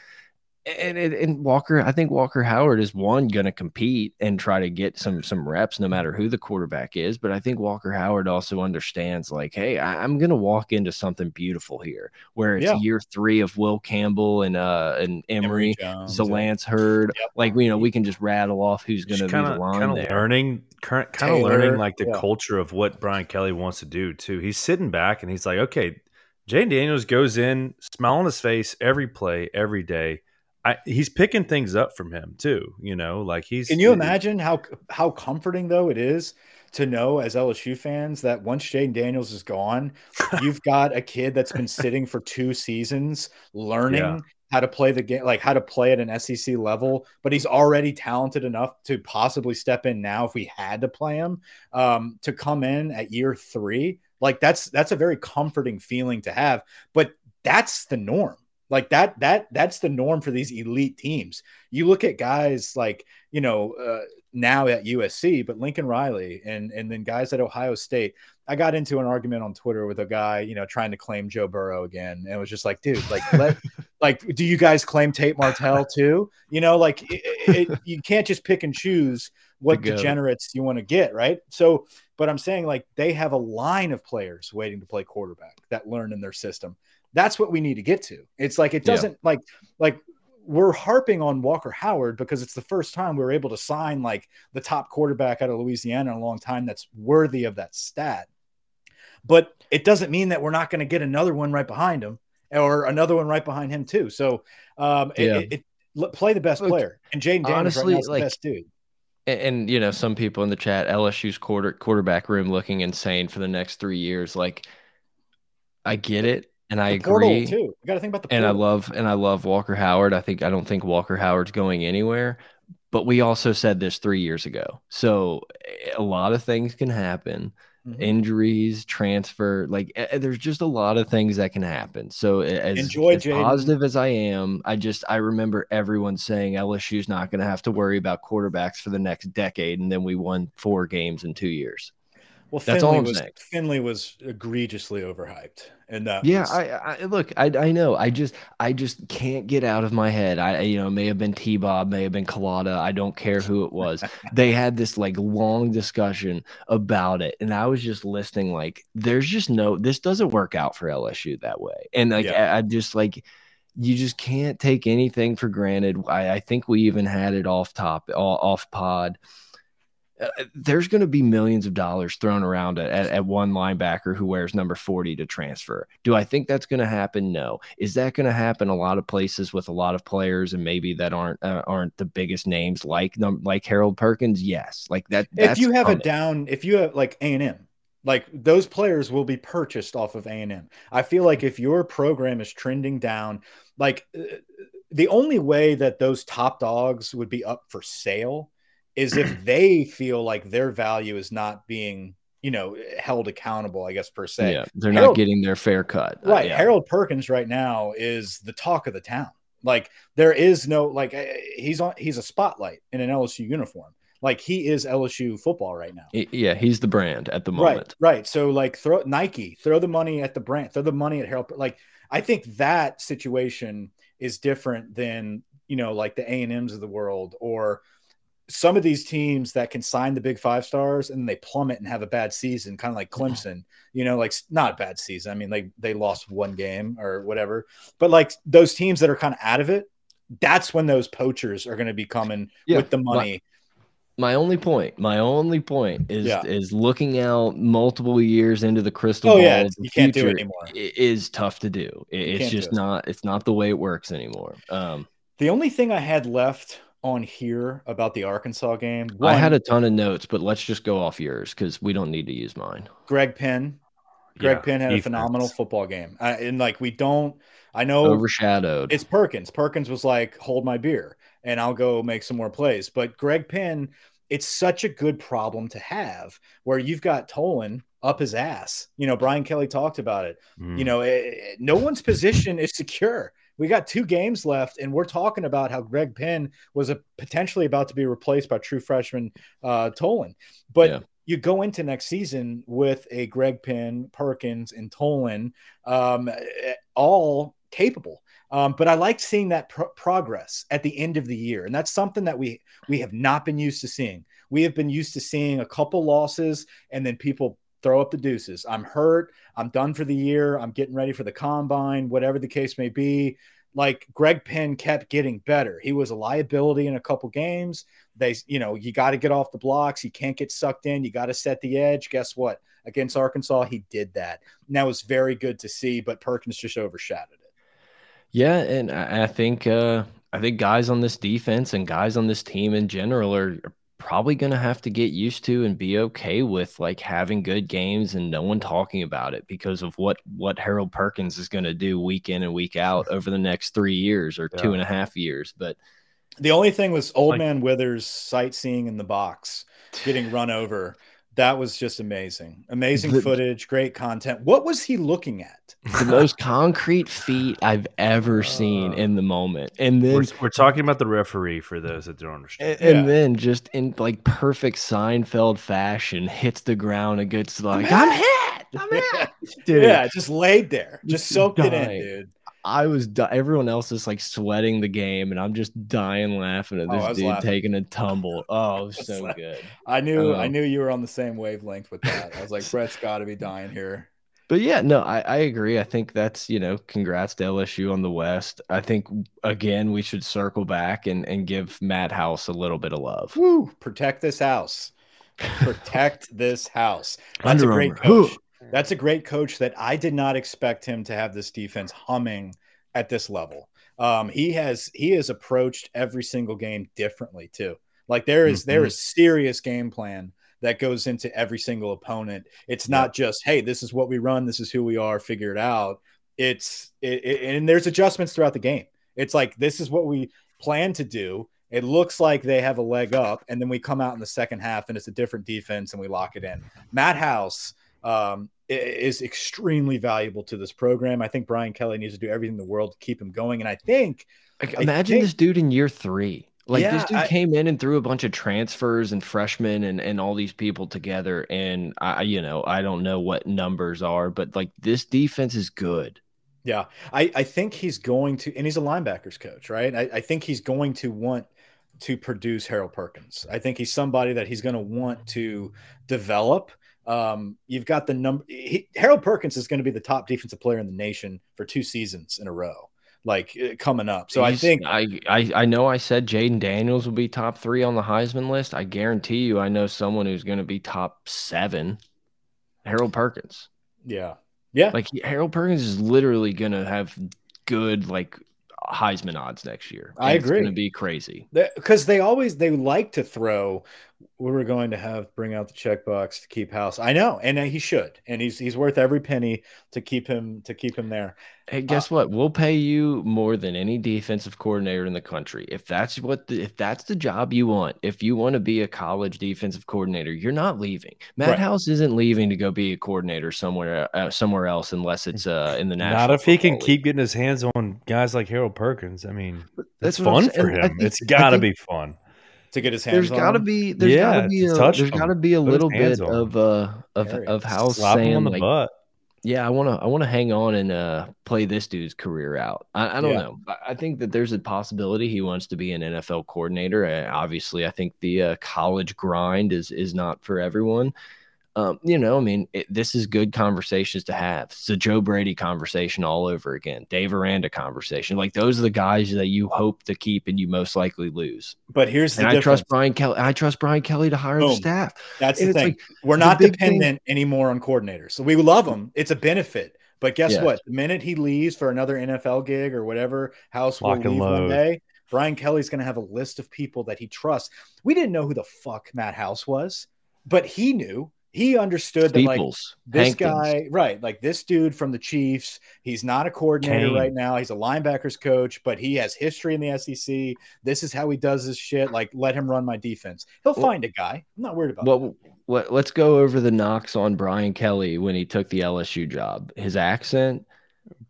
and, and, and Walker, I think Walker Howard is one going to compete and try to get some some reps, no matter who the quarterback is. But I think Walker Howard also understands, like, hey, I, I'm going to walk into something beautiful here, where it's Yeah. year three of Will Campbell and uh and Emery, Jones, Zalance Heard. Yep. Like, you know, we can just rattle off who's going to be the line kind of there. learning kind of learning like the yeah. culture of what Brian Kelly wants to do too. He's sitting back and he's like, okay, Jayden Daniels goes in, smile on his face every play, every day. I, he's picking things up from him too. You know, like he's. Can you imagine how how comforting though it is to know as LSU fans that once Jayden Daniels is gone, you've got a kid that's been sitting for two seasons learning Yeah. how to play the game, like how to play at an SEC level, but he's already talented enough to possibly step in now if we had to play him um, to come in at year three. Like that's that's a very comforting feeling to have, but that's the norm. Like that that that's the norm for these elite teams. You look at guys like you know uh, now at USC, but Lincoln Riley and and then guys at Ohio State. I got into an argument on Twitter with a guy, you know, trying to claim Joe Burrow again, and it was just like, dude, like let like do you guys claim Tate Martell too? You know, like it, it, you can't just pick and choose what degenerates you want to get, right? So, but I'm saying like they have a line of players waiting to play quarterback that learn in their system. That's what we need to get to. It's like it doesn't like like we're harping on Walker Howard because it's the first time we were able to sign like the top quarterback out of Louisiana in a long time that's worthy of that stat. But it doesn't mean that we're not going to get another one right behind him or another one right behind him too. So um, it, Yeah. it, it- play the best player, and Jayden Daniels right honestly, the like, best dude. And, and you know, some people in the chat, LSU's quarter quarterback room looking insane for the next three years. Like, I get it, and I agree. too. You got to think about the and I love and I love Walker Howard. I think I don't think Walker Howard's going anywhere. But we also said this three years ago. So a lot of things can happen. Mhm. Injuries, transfer, like there's just a lot of things that can happen. So as, Enjoy, as positive as I am, I just I remember everyone saying LSU's not going to have to worry about quarterbacks for the next decade, and then we won four games in two years. Well, That's Finley was saying. Finley was egregiously overhyped, and that yeah, was... I, I look, I, I know, I just, I just can't get out of my head. I, you know, may have been T Bob, may have been Culotta. I don't care who it was. they had this like long discussion about it, and I was just listening. Like, there's just no, this doesn't work out for LSU that way, and like, yeah. I, I just like you just can't take anything for granted. I, I think we even had it off top, off pod there's going to be millions of dollars thrown around at, at, one linebacker who wears number 40 to transfer. Do I think that's going to happen? No. Is that going to happen a lot of places with a lot of players and maybe that aren't uh, aren't the biggest names like like Harold Perkins? Yes. Like that. If you have coming. a down, if you have like A and M, like those players will be purchased off of A and M. I feel like if your program is trending down, like uh, the only way that those top dogs would be up for sale is if they feel like their value is not being you know held accountable i guess per se. Yeah they're harold, not getting their fair cut. Uh, right uh, yeah. harold perkins right now is the talk of the town. Like there is no like he's on he's a spotlight in an lsu uniform. Like he is lsu football right now. Yeah he's the brand at the moment. right. Right so like throw nike throw the money at the brand throw the money at harold like i think that situation is different than you know like the a&ms of the world or some of these teams that can sign the big five stars and they plummet and have a bad season, kind of like Clemson, you know, like not bad season. I mean, they they lost one game or whatever, but like those teams that are kind of out of it, that's when those poachers are going to be coming yeah, with the money. My, my, only point, my only point is yeah. is looking out multiple years into the crystal oh, ball. Yeah, you can't do it anymore. Is tough to do. it's just do it. not. It's not the way it works anymore. Um, the only thing I had left on here about the Arkansas game. One, I had a ton of notes, but let's just go off yours because we don't need to use mine. Greg Penn. Greg yeah, Penn had defense. a phenomenal football game. I, and like we don't I know overshadowed. It's Perkins. Perkins was like, hold my beer and I'll go make some more plays. But Greg Penn, it's such a good problem to have where you've got Tolan up his ass. You know, Brian Kelly talked about it. Mm. You know, it, eh, it, no one's position is secure we got two games left, and we're talking about how Greg Penn was a, potentially about to be replaced by true freshman uh, Tolan. But yeah. you go into next season with a Greg Penn, Perkins, and Tolan, um, all capable. Um, but I like seeing that pro- progress at the end of the year, and that's something that we we have not been used to seeing. We have been used to seeing a couple losses and then people throw up the deuces. I'm hurt. I'm done for the year. I'm getting ready for the combine, whatever the case may be. Like Greg Penn kept getting better. He was a liability in a couple games. They, you know, you got to get off the blocks. You can't get sucked in. You got to set the edge. Guess what? Against Arkansas, he did that. And that was very good to see, but Perkins just overshadowed it. Yeah, and I think uh, I think guys on this defense and guys on this team in general are, are probably going to have to get used to and be okay with like having good games and no one talking about it because of what what Harold Perkins is going to do week in and week out over the next three years or yeah. two and a half years. But the only thing was old like, man Withers sightseeing in the box, getting run over that was just amazing. Amazing the, footage, great content. What was he looking at? The most concrete feat I've ever seen uh, in the moment. And then we're, we're, talking about the referee for those that don't understand. And, and yeah. then just in like perfect Seinfeld fashion, hits the ground and gets like, I'm hit. I'm hit. Dude. Yeah, just laid there. Just soaked dying. it in, dude. I was everyone else is like sweating the game, and I'm just dying laughing at oh, this oh, dude laughing. taking a tumble. Oh, so good. I knew um, I knew you were on the same wavelength with that. I was like, Brett's got to be dying here. But yeah, no, I, I agree. I think that's you know, congrats to LSU on the West. I think again we should circle back and and give Matt House a little bit of love. Woo! Protect this house. Protect this house. That's Under a great coach. That's a great coach that I did not expect him to have this defense humming at this level. Um, he has he has approached every single game differently too. Like there is, mm-hmm. there is serious game plan that goes into every single opponent. It's not yeah. just hey, this is what we run, this is who we are, figure it out. It's it, it, and there's adjustments throughout the game. It's like this is what we plan to do. It looks like they have a leg up, and then we come out in the second half and it's a different defense and we lock it in. Matt House um, is extremely valuable to this program. I think Brian Kelly needs to do everything in the world to keep him going. And I think, like, imagine I think, this dude in year three. Like yeah, this dude I, came in and threw a bunch of transfers and freshmen and and all these people together, and I, you know, I don't know what numbers are, but like this defense is good. Yeah, I I think he's going to, and he's a linebackers coach, right? I, I think he's going to want to produce Harold Perkins. I think he's somebody that he's going to want to develop. Um, you've got the number. Harold Perkins is going to be the top defensive player in the nation for two seasons in a row like uh, coming up. So He's, I think I, I I know I said Jayden Daniels will be top three on the Heisman list. I guarantee you, I know someone who's going to be top seven. Harold Perkins. Yeah, yeah. Like Harold Perkins is literally going to have good like Heisman odds next year. I agree. It's going to be crazy because they always they like to throw. We were going to have bring out the checkbox to keep house. I know, and he should, and he's he's worth every penny to keep him to keep him there. Hey, guess uh, what? We'll pay you more than any defensive coordinator in the country. If that's what the, if that's the job you want, if you want to be a college defensive coordinator, you're not leaving. Matt right. House isn't leaving to go be a coordinator somewhere uh, somewhere else unless it's uh, in the national. Not if he can League. keep getting his hands on guys like Harold Perkins. I mean, that's, fun for him. Think, it's got to be fun to get his hands. There's got to be there's yeah, got to be a, there's got to be a little bit of uh of of House saying like. Butt yeah, I want to I want to hang on and uh, play this dude's career out. I, I don't yeah. know. I think that there's a possibility he wants to be an NFL coordinator. Obviously, I think the uh, college grind is is not for everyone um, you know, I mean, it, this is good conversations to have. It's a Joe Brady conversation all over again, Dave Aranda conversation. Like those are the guys that you hope to keep and you most likely lose. But here's the and I trust Brian Kelly. I trust Brian Kelly to hire Boom. the staff. That's and the thing. Like, We're not dependent thing. anymore on coordinators. So we love them. It's a benefit. But guess what? The minute he leaves for another NFL gig or whatever, House will leave one day. Brian Kelly's going to have a list of people that he trusts. We didn't know who the fuck Matt House was, but he knew he understood that like this Hankins. guy, right? Like this dude from the Chiefs, he's not a coordinator Kane. right now. He's a linebackers coach, but he has history in the SEC. This is how he does his shit. Like, let him run my defense. He'll well, find a guy. I'm not worried about. Well, let, let's go over the knocks on Brian Kelly when he took the LSU job. His accent,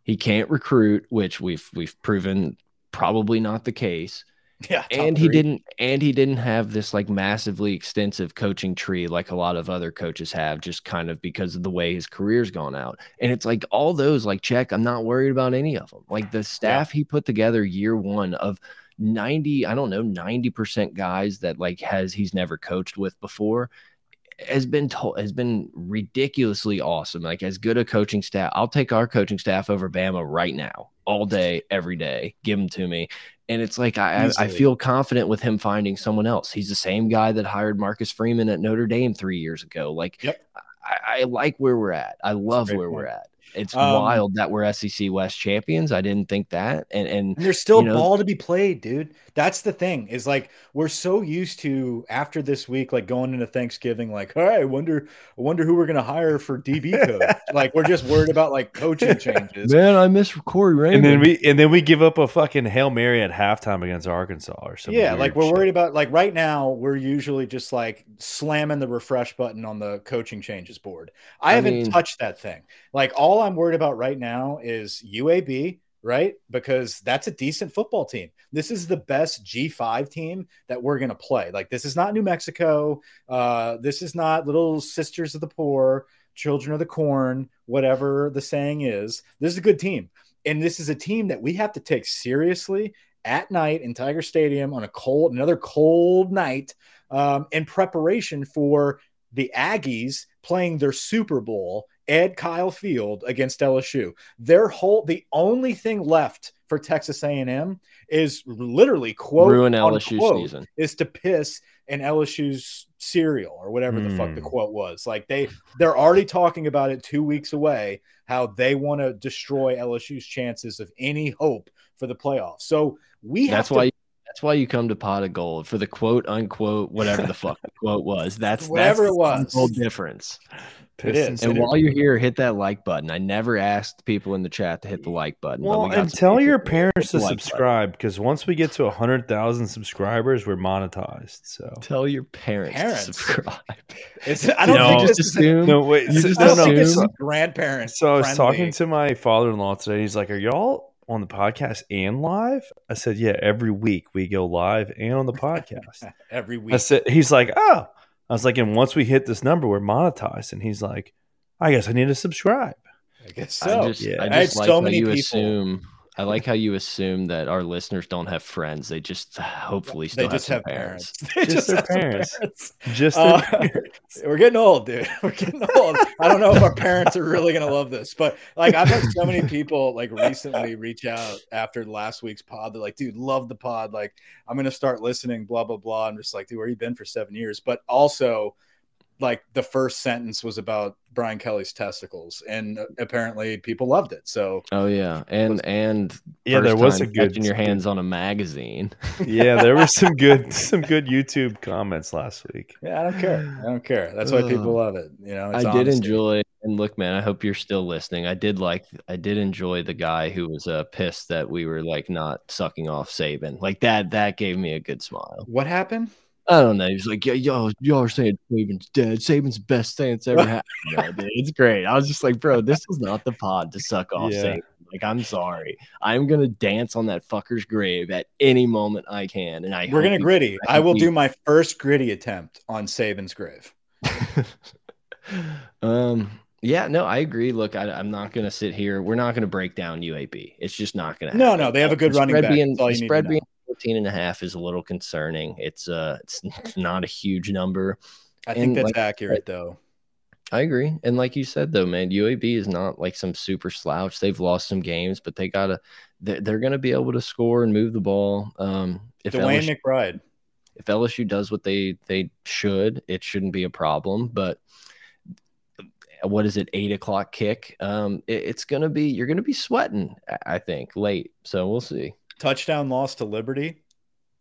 he can't recruit, which we've we've proven probably not the case. Yeah, and he didn't and he didn't have this like massively extensive coaching tree like a lot of other coaches have just kind of because of the way his career's gone out. And it's like all those like check, I'm not worried about any of them. Like the staff yeah. he put together year 1 of 90, I don't know, 90% guys that like has he's never coached with before has been told has been ridiculously awesome. Like as good a coaching staff, I'll take our coaching staff over Bama right now, all day, every day. Give them to me. And it's like I, I feel confident with him finding someone else. He's the same guy that hired Marcus Freeman at Notre Dame three years ago. Like yep. I, I like where we're at. I love where point. we're at. It's um, wild that we're SEC West champions. I didn't think that, and and, and there's still you know, ball to be played, dude. That's the thing. Is like we're so used to after this week, like going into Thanksgiving, like, all right, I wonder, I wonder who we're gonna hire for DB coach. like we're just worried about like coaching changes. Man, I miss Corey Raymond. And then we and then we give up a fucking hail mary at halftime against Arkansas or something. Yeah, like we're shit. worried about like right now we're usually just like slamming the refresh button on the coaching changes board. I, I haven't mean, touched that thing. Like all I'm worried about right now is UAB, right? Because that's a decent football team. This is the best G5 team that we're going to play. Like, this is not New Mexico. Uh, this is not Little Sisters of the Poor, Children of the Corn, whatever the saying is. This is a good team. And this is a team that we have to take seriously at night in Tiger Stadium on a cold, another cold night um, in preparation for the Aggies playing their Super Bowl Ed Kyle Field against LSU. Their whole the only thing left for Texas A&M is literally quote ruin LSU season is to piss in LSU's cereal or whatever mm. the fuck the hmm. quote was. Like they they're already talking about it 2 weeks away how they want to destroy LSU's chances of any hope for the playoffs. So we That's to, why that's why you come to pot of gold for the quote unquote whatever the fuck the quote was. That's whatever that's it was. The difference. It is. And while you're here, hit that like button. I never asked people in the chat to hit the like button. Well, we and tell your parents to subscribe because once we get to hundred thousand subscribers, we're monetized. So tell your parents, parents. to subscribe. It's, I don't no, think just assume. No, wait. You just assume grandparents. So I was talking to my father-in-law today. He's like, "Are y'all on the podcast and live? I said, Yeah, every week we go live and on the podcast. every week. I said, He's like, Oh, I was like, And once we hit this number, we're monetized. And he's like, I guess I need to subscribe. I guess so. I just, yeah. I just I like so how you people. assume I like how you assume that our listeners don't have friends. They just hopefully still they just have, have parents. parents. They just, just their parents. parents. Just their uh, parents. We're getting old, dude. We're getting old. I don't know if our parents are really gonna love this, but like I've had so many people like recently reach out after last week's pod. They're like, dude, love the pod. Like, I'm gonna start listening, blah, blah, blah. I'm just like, dude, where you been for seven years? But also like the first sentence was about Brian Kelly's testicles, and apparently people loved it. So, oh yeah, and and yeah, there was a good in your hands on a magazine. yeah, there were some good some good YouTube comments last week. Yeah, I don't care. I don't care. That's why people love it. You know, I did enjoy. And look, man, I hope you're still listening. I did like, I did enjoy the guy who was uh, pissed that we were like not sucking off Saban. Like that, that gave me a good smile. What happened? I don't know. He's like, yeah, y'all, y'all are saying Saban's dead. Saban's best thing that's ever happened. yeah, dude, it's great. I was just like, bro, this is not the pod to suck off yeah. Saban. Like, I'm sorry. I'm gonna dance on that fucker's grave at any moment I can. And I we're gonna griddy. I will do my first griddy attempt on Saban's grave. um. Yeah, no, I agree. Look, I, am not going to sit here. We're not going to break down UAB. It's just not going to. Happen. No, no, they have a good running back. Being, spread being 14 and a half is a little concerning. It's uh it's not a huge number. I and think that's like, accurate though. I agree. And like you said though, man, UAB is not like some super slouch. They've lost some games, but they gotta they're, they're gonna be able to score and move the ball. Um if DeWayne LSU, McBride. If LSU does what they they should, it shouldn't be a problem. But what is it, eight o'clock kick? Um, it, it's gonna be you're gonna be sweating, I think, late. So we'll see touchdown loss to Liberty.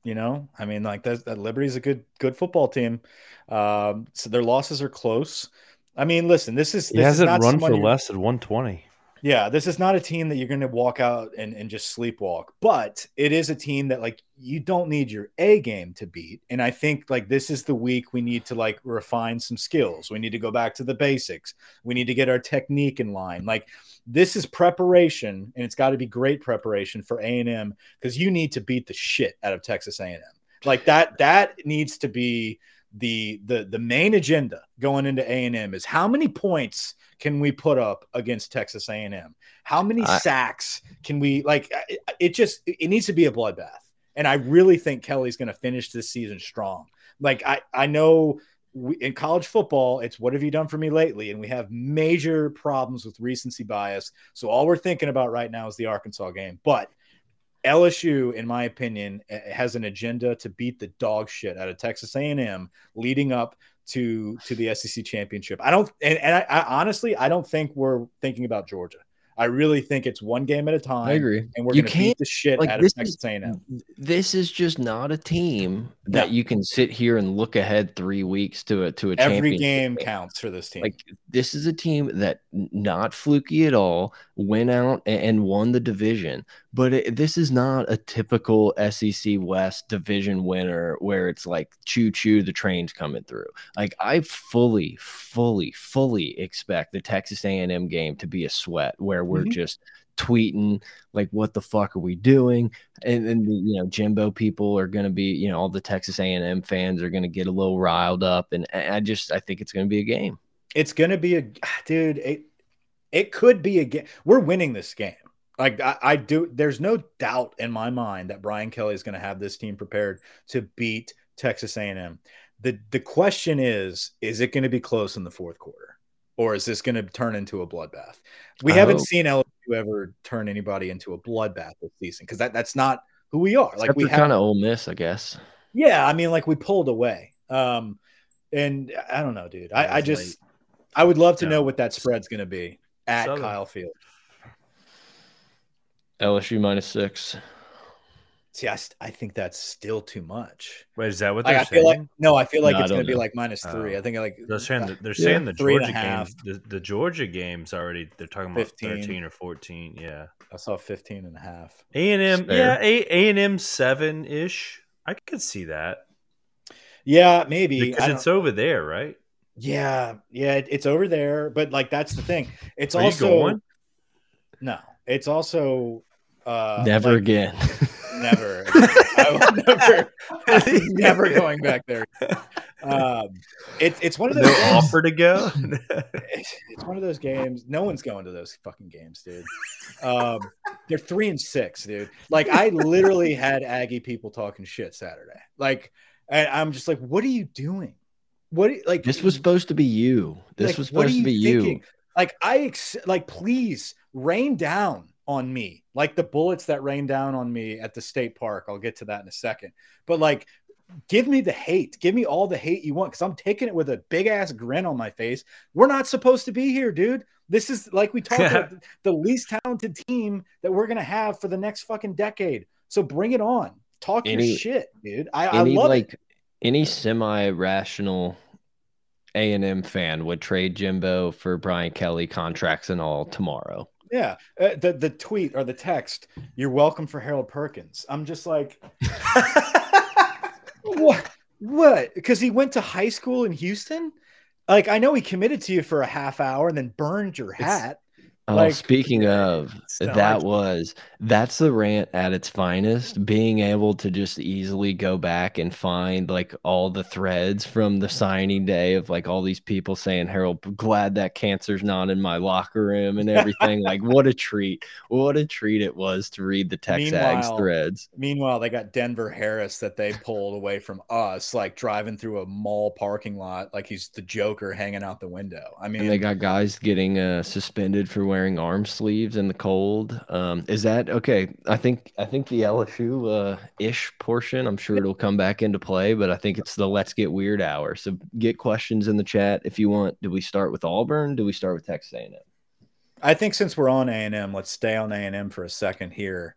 You know, I mean, like that, that Liberty's a good good football team. Um, so their losses are close. I mean, listen, this is this he hasn't is run for less than 120. Yeah, this is not a team that you're going to walk out and, and just sleepwalk, but it is a team that like you don't need your A game to beat. And I think like this is the week we need to like refine some skills. We need to go back to the basics. We need to get our technique in line. Like this is preparation, and it's got to be great preparation for A and M because you need to beat the shit out of Texas A and M. Like that, that needs to be the the the main agenda going into A&M is how many points can we put up against Texas A&M? How many I, sacks can we like it, it just it needs to be a bloodbath. And I really think Kelly's going to finish this season strong. Like I I know we, in college football, it's what have you done for me lately? And we have major problems with recency bias. So all we're thinking about right now is the Arkansas game. But LSU, in my opinion, has an agenda to beat the dog shit out of Texas A&M leading up to to the SEC championship. I don't, and, and I, I honestly, I don't think we're thinking about Georgia. I really think it's one game at a time. I agree. And we're going to beat the shit like, out of Texas A&M. This is just not a team that no. you can sit here and look ahead three weeks to a to a every game counts for this team. Like this is a team that not fluky at all went out and won the division, but it, this is not a typical SEC West division winner where it's like choo choo the train's coming through. Like I fully, fully, fully expect the Texas A&M game to be a sweat where we're mm -hmm. just tweeting like what the fuck are we doing and then you know jimbo people are going to be you know all the texas a&m fans are going to get a little riled up and i just i think it's going to be a game it's going to be a dude it, it could be a game we're winning this game like I, I do there's no doubt in my mind that brian kelly is going to have this team prepared to beat texas a&m the the question is is it going to be close in the fourth quarter or is this going to turn into a bloodbath? We I haven't hope. seen LSU ever turn anybody into a bloodbath this season because that, that's not who we are. Like we kind of Ole Miss, I guess. Yeah, I mean, like we pulled away. Um, and I don't know, dude. I, I just late. I would love to yeah. know what that spread's going to be at Southern. Kyle Field. LSU minus six. See, I, I think that's still too much. Wait, is that what they're like, saying? Like, no, I feel like no, it's going to be like minus three. Uh, I think like they're saying they're saying the Georgia game, the, the, Georgia games already. They're talking about 15. thirteen or fourteen. Yeah, I saw 15 and a half. A and M, yeah, A and M seven ish. I could see that. Yeah, maybe because it's over there, right? Yeah, yeah, it's over there. But like that's the thing. It's Are also no. It's also Uh, never like, again. never. I will never. never going back there. Um, it, it's one of those. No offer to go. it's, it's, one of those games. No one's going to those fucking games, dude. Um, they're three and six, dude. Like I literally had Aggie people talking shit Saturday. Like, and I'm just like, what are you doing? What like this was supposed to be you. This like, was supposed to be thinking? you. Like I ex- like please rain down on me. Like the bullets that rain down on me at the state park. I'll get to that in a second. But like give me the hate. Give me all the hate you want because I'm taking it with a big ass grin on my face. We're not supposed to be here, dude. This is like we talked about the least talented team that we're gonna have for the next fucking decade. So bring it on. Talk any, your shit, dude. I, any, I love like, it. Any semi-rational A and M fan would trade Jimbo for Brian Kelly contracts and all tomorrow. Yeah, uh, the the tweet or the text. You're welcome for Harold Perkins. I'm just like. what? What? Because he went to high school in Houston. Like I know he committed to you for a half hour and then burned your hat. Oh, like, speaking of, that was that's the rant at its finest. Being able to just easily go back and find like all the threads from the signing day of like all these people saying, Harold, glad that cancer's not in my locker room and everything. like, what a treat. What a treat it was to read the TexAgs threads. Meanwhile, they got Denver Harris that they pulled away from us, like driving through a mall parking lot, like he's the Joker hanging out the window. I mean, and they got guys getting uh, suspended for wearing arm sleeves in the cold. Um, is that okay? I think I think the LSU uh, ish portion. I'm sure it'll come back into play, but I think it's the let's get weird hour. So get questions in the chat if you want. Do we start with Auburn? Do we start with Texas A&M? I think since we're on A&M, let's stay on A&M for a second here.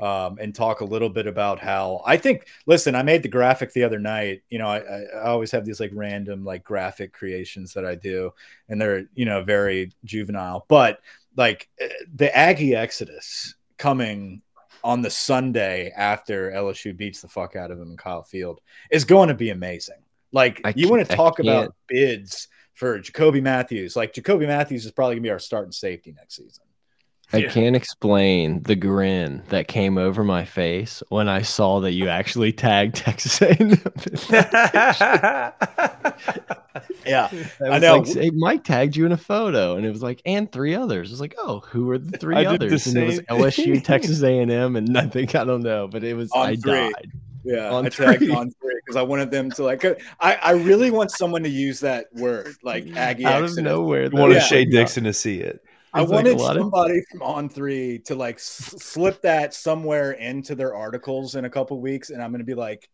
Um, and talk a little bit about how I think. Listen, I made the graphic the other night. You know, I, I, always have these like random like graphic creations that I do, and they're you know very juvenile. But like eh, the Aggie Exodus coming on the Sunday after LSU beats the fuck out of them in Kyle Field is going to be amazing. Like I you want to talk about bids for Jacoby Matthews. Like Jacoby Matthews is probably gonna be our starting safety next season. I yeah. can't explain the grin that came over my face when I saw that you actually tagged Texas A&M. yeah, I know. Like, hey, Mike tagged you in a photo, and it was like, and three others. I was like, oh, who are the three I others? The and it was LSU, Texas A&M, and nothing. I don't know, but it was on I three. died. Yeah, on I tagged on three because I wanted them to like. I I really want someone to use that word like Aggie out of nowhere. You wanted yeah. Shea Dixon to see it. I wanted like somebody of... from On Three to like slip that somewhere into their articles in a couple weeks, and I'm going to be like,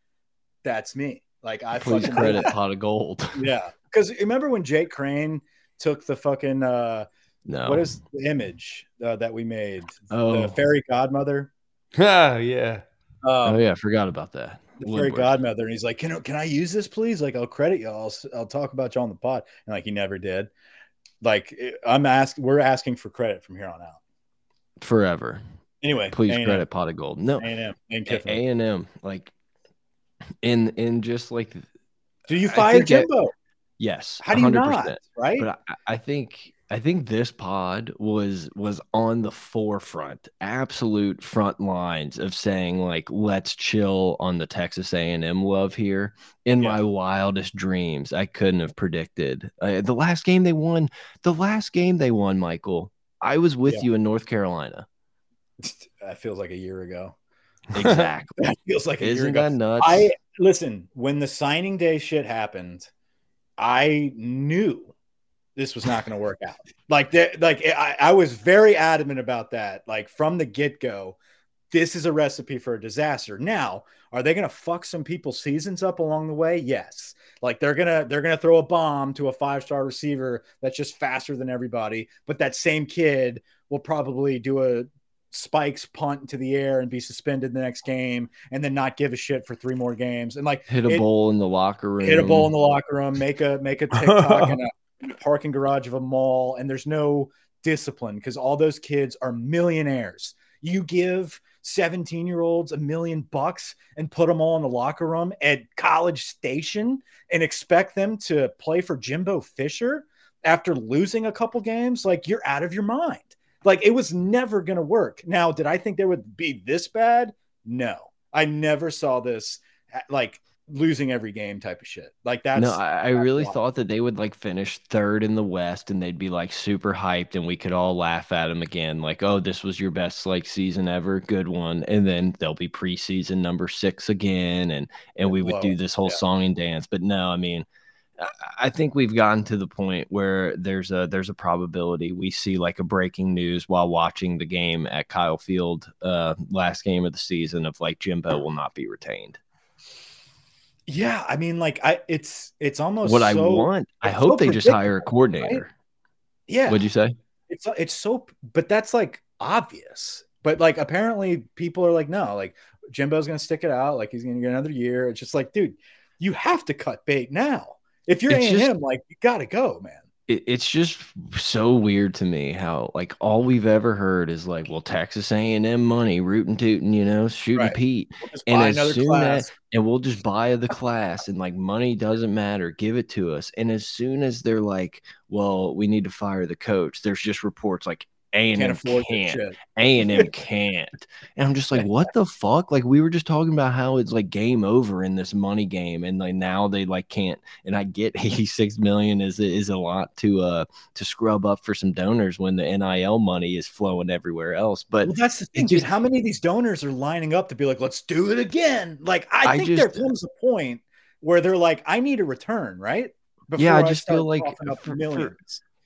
"That's me." Like I please credit pot of gold. Yeah, because remember when Jake Crane took the fucking uh, no, what is the image uh, that we made? Oh, the fairy godmother. Oh yeah. Um, oh yeah, I forgot about that. The fairy godmother, and he's like, "Can can I use this, please? Like, I'll credit you. I'll I'll talk about y'all on the pod." And like, he never did like I'm asking, we're asking for credit from here on out. Forever. Anyway, please A&M. credit pot of gold. No, A&M, A and M, like in in just like. Do you fire Jimbo? That, yes. How do you 100%. not? Right. But I, I think I think this pod was was on the forefront, absolute front lines of saying like, let's chill on the Texas A&M love here. In yeah. my wildest dreams, I couldn't have predicted uh, the last game they won. The last game they won, Michael. I was with yeah. you in North Carolina. That feels like a year ago. Exactly. that feels like a Isn't year ago. that nuts? I listen when the signing day shit happened. I knew this was not going to work out. Like that, like I, I was very adamant about that. Like from the get go, this is a recipe for a disaster. Now, are they going to fuck some people's seasons up along the way? Yes. Like they're gonna they're gonna throw a bomb to a five star receiver that's just faster than everybody, but that same kid will probably do a spikes punt into the air and be suspended the next game and then not give a shit for three more games and like hit a it, bowl in the locker room hit a bowl in the locker room make a make a tiktok and a parking garage of a mall and there's no discipline because all those kids are millionaires. You give 17 year olds a million bucks and put them all in the locker room at College Station and expect them to play for Jimbo Fisher after losing a couple games, like you're out of your mind. Like it was never going to work. Now, did I think there would be this bad? No, I never saw this like losing every game type of shit. Like that's no, I, I really wild. thought that they would like finish third in the West and they'd be like super hyped and we could all laugh at them again. Like, oh, this was your best like season ever, good one. And then they'll be preseason number six again, and and we would do this whole yeah. song and dance. But no, I mean. I think we've gotten to the point where there's a there's a probability we see like a breaking news while watching the game at Kyle Field, uh, last game of the season of like Jimbo will not be retained. Yeah, I mean, like I, it's it's almost what so, I want. I hope so they just hire a coordinator. Right? Yeah, what'd you say? It's it's so, but that's like obvious. But like apparently people are like, no, like Jimbo's gonna stick it out, like he's gonna get another year. It's just like, dude, you have to cut bait now. If you're A and M, like you gotta go, man it, it's just so weird to me how like all we've ever heard is like, well, Texas A&M money, rootin' tootin', you know, shooting right. Pete, we'll and as soon class. as and we'll just buy the class, and like money doesn't matter, give it to us. And as soon as they're like, well, we need to fire the coach, there's just reports like a and M can't. A and M can't. And I'm just like, what the fuck? Like we were just talking about how it's like game over in this money game, and like now they like can't. And I get 86 million is is a lot to uh to scrub up for some donors when the NIL money is flowing everywhere else. But well, that's the thing, just, dude. How many of these donors are lining up to be like, let's do it again? Like I, I think just, there comes a point where they're like, I need a return, right? Before yeah, I just I feel like for, for,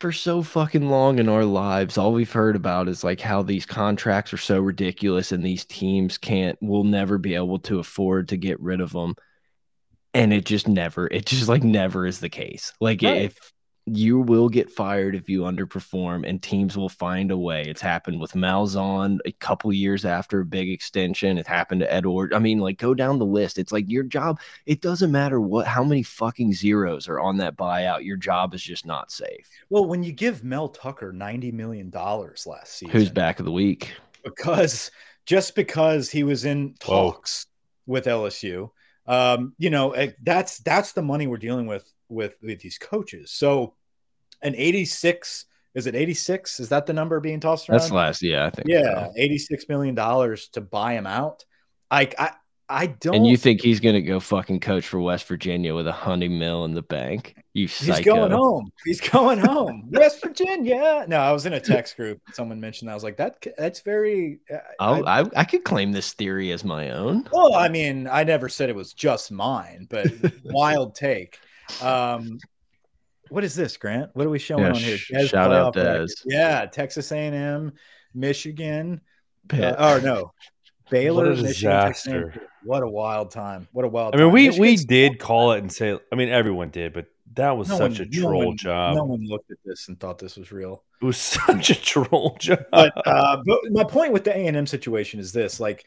for so fucking long in our lives, all we've heard about is like how these contracts are so ridiculous and these teams can't, will never be able to afford to get rid of them. And it just never, it just like never is the case. Like right. if you will get fired if you underperform and teams will find a way. It's happened with Malzahn a couple years after a big extension. It happened to Edward. I mean, like go down the list. It's like your job, it doesn't matter what how many fucking zeros are on that buyout. Your job is just not safe. Well, when you give Mel Tucker 90 million dollars last season. Who's back of the week? Because just because he was in talks Whoa. with LSU, um, you know, eh, that's that's the money we're dealing with with with these coaches. So an 86 is it 86 is that the number being tossed around that's last yeah i think yeah so. 86 million dollars to buy him out I, I I don't. And you think he's going to go fucking coach for West Virginia with a honey mill in the bank? You psycho. He's going home. He's going home. West Virginia. No, I was in a text group. Someone mentioned that. I was like, that. That's very. Oh, I, I, I could claim this theory as my own. Well, I mean, I never said it was just mine, but wild take. Um, what is this, Grant? What are we showing yeah, on here? Dez shout out Dez. Yeah, Texas A&M, Michigan. Uh, oh no, Baylor, what a disaster. What a wild time! What a wild. I mean, we we did call it and say. I mean, everyone did, but that was no such one, a troll no one, job. No one looked at this and thought this was real. It was such a troll job. But, uh, but my point with the A and M situation is this: like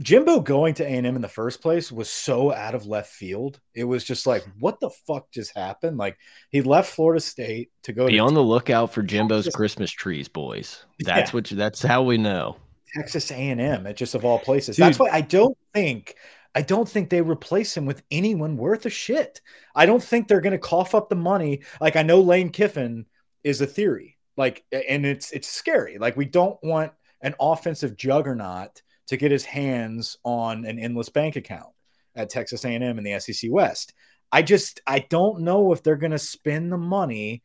Jimbo going to A&M in the first place was so out of left field. It was just like, what the fuck just happened? Like he left Florida State to go. Be to on the lookout for Jimbo's Texas. Christmas trees, boys. That's yeah. what. You, that's how we know. Texas A&M, it just of all places. Dude. That's why I don't think. I don't think they replace him with anyone worth a shit. I don't think they're going to cough up the money. Like I know Lane Kiffin is a theory. Like, and it's it's scary. Like we don't want an offensive juggernaut to get his hands on an endless bank account at Texas A&M in the SEC West. I just I don't know if they're going to spend the money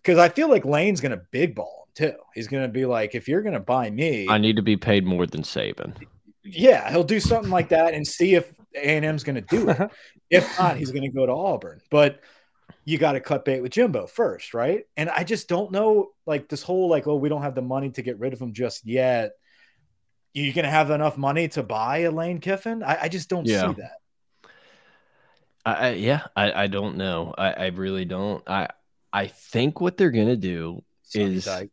because I feel like Lane's going to big ball him too. He's going to be like, if you're going to buy me, I need to be paid more than Saban. Yeah, he'll do something like that and see if A&M's going to do it. if not, he's going to go to Auburn. But you got to cut bait with Jimbo first, right? And I just don't know, like this whole like, oh, we don't have the money to get rid of him just yet you going to have enough money to buy a Lane Kiffin? I, I just don't yeah. see that. I, yeah, I, I don't know. I, I really don't. I I think what they're gonna do Sonny is Dykes.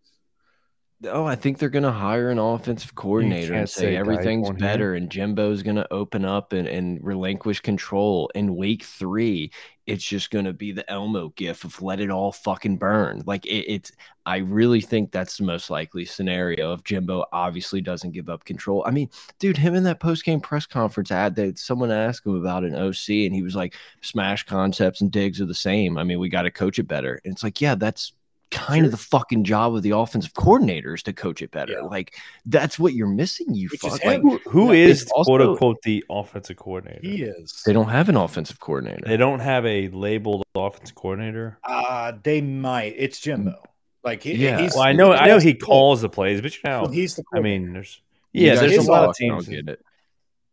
Oh, I think they're going to hire an offensive coordinator and say, say everything's better, here. and Jimbo's going to open up and, and relinquish control. In week three, it's just going to be the Elmo gif of let it all fucking burn. Like it, it's, I really think that's the most likely scenario if Jimbo obviously doesn't give up control. I mean, dude, him in that post game press conference ad that someone asked him about an OC, and he was like, smash concepts and digs are the same. I mean, we got to coach it better. And it's like, yeah, that's kind sure. of the fucking job of the offensive coordinators to coach it better. Yeah. Like that's what you're missing. You Which fuck. Like, who, who yeah, is also, quote unquote the offensive coordinator? He is. They don't have an offensive coordinator. They don't have a labeled offensive coordinator. Uh they might. It's Jimbo. Like he, yeah. He's, well, I know. I know he calls the plays, but you know, well, he's the. I mean, there's yeah, there's a lot of teams. Get it.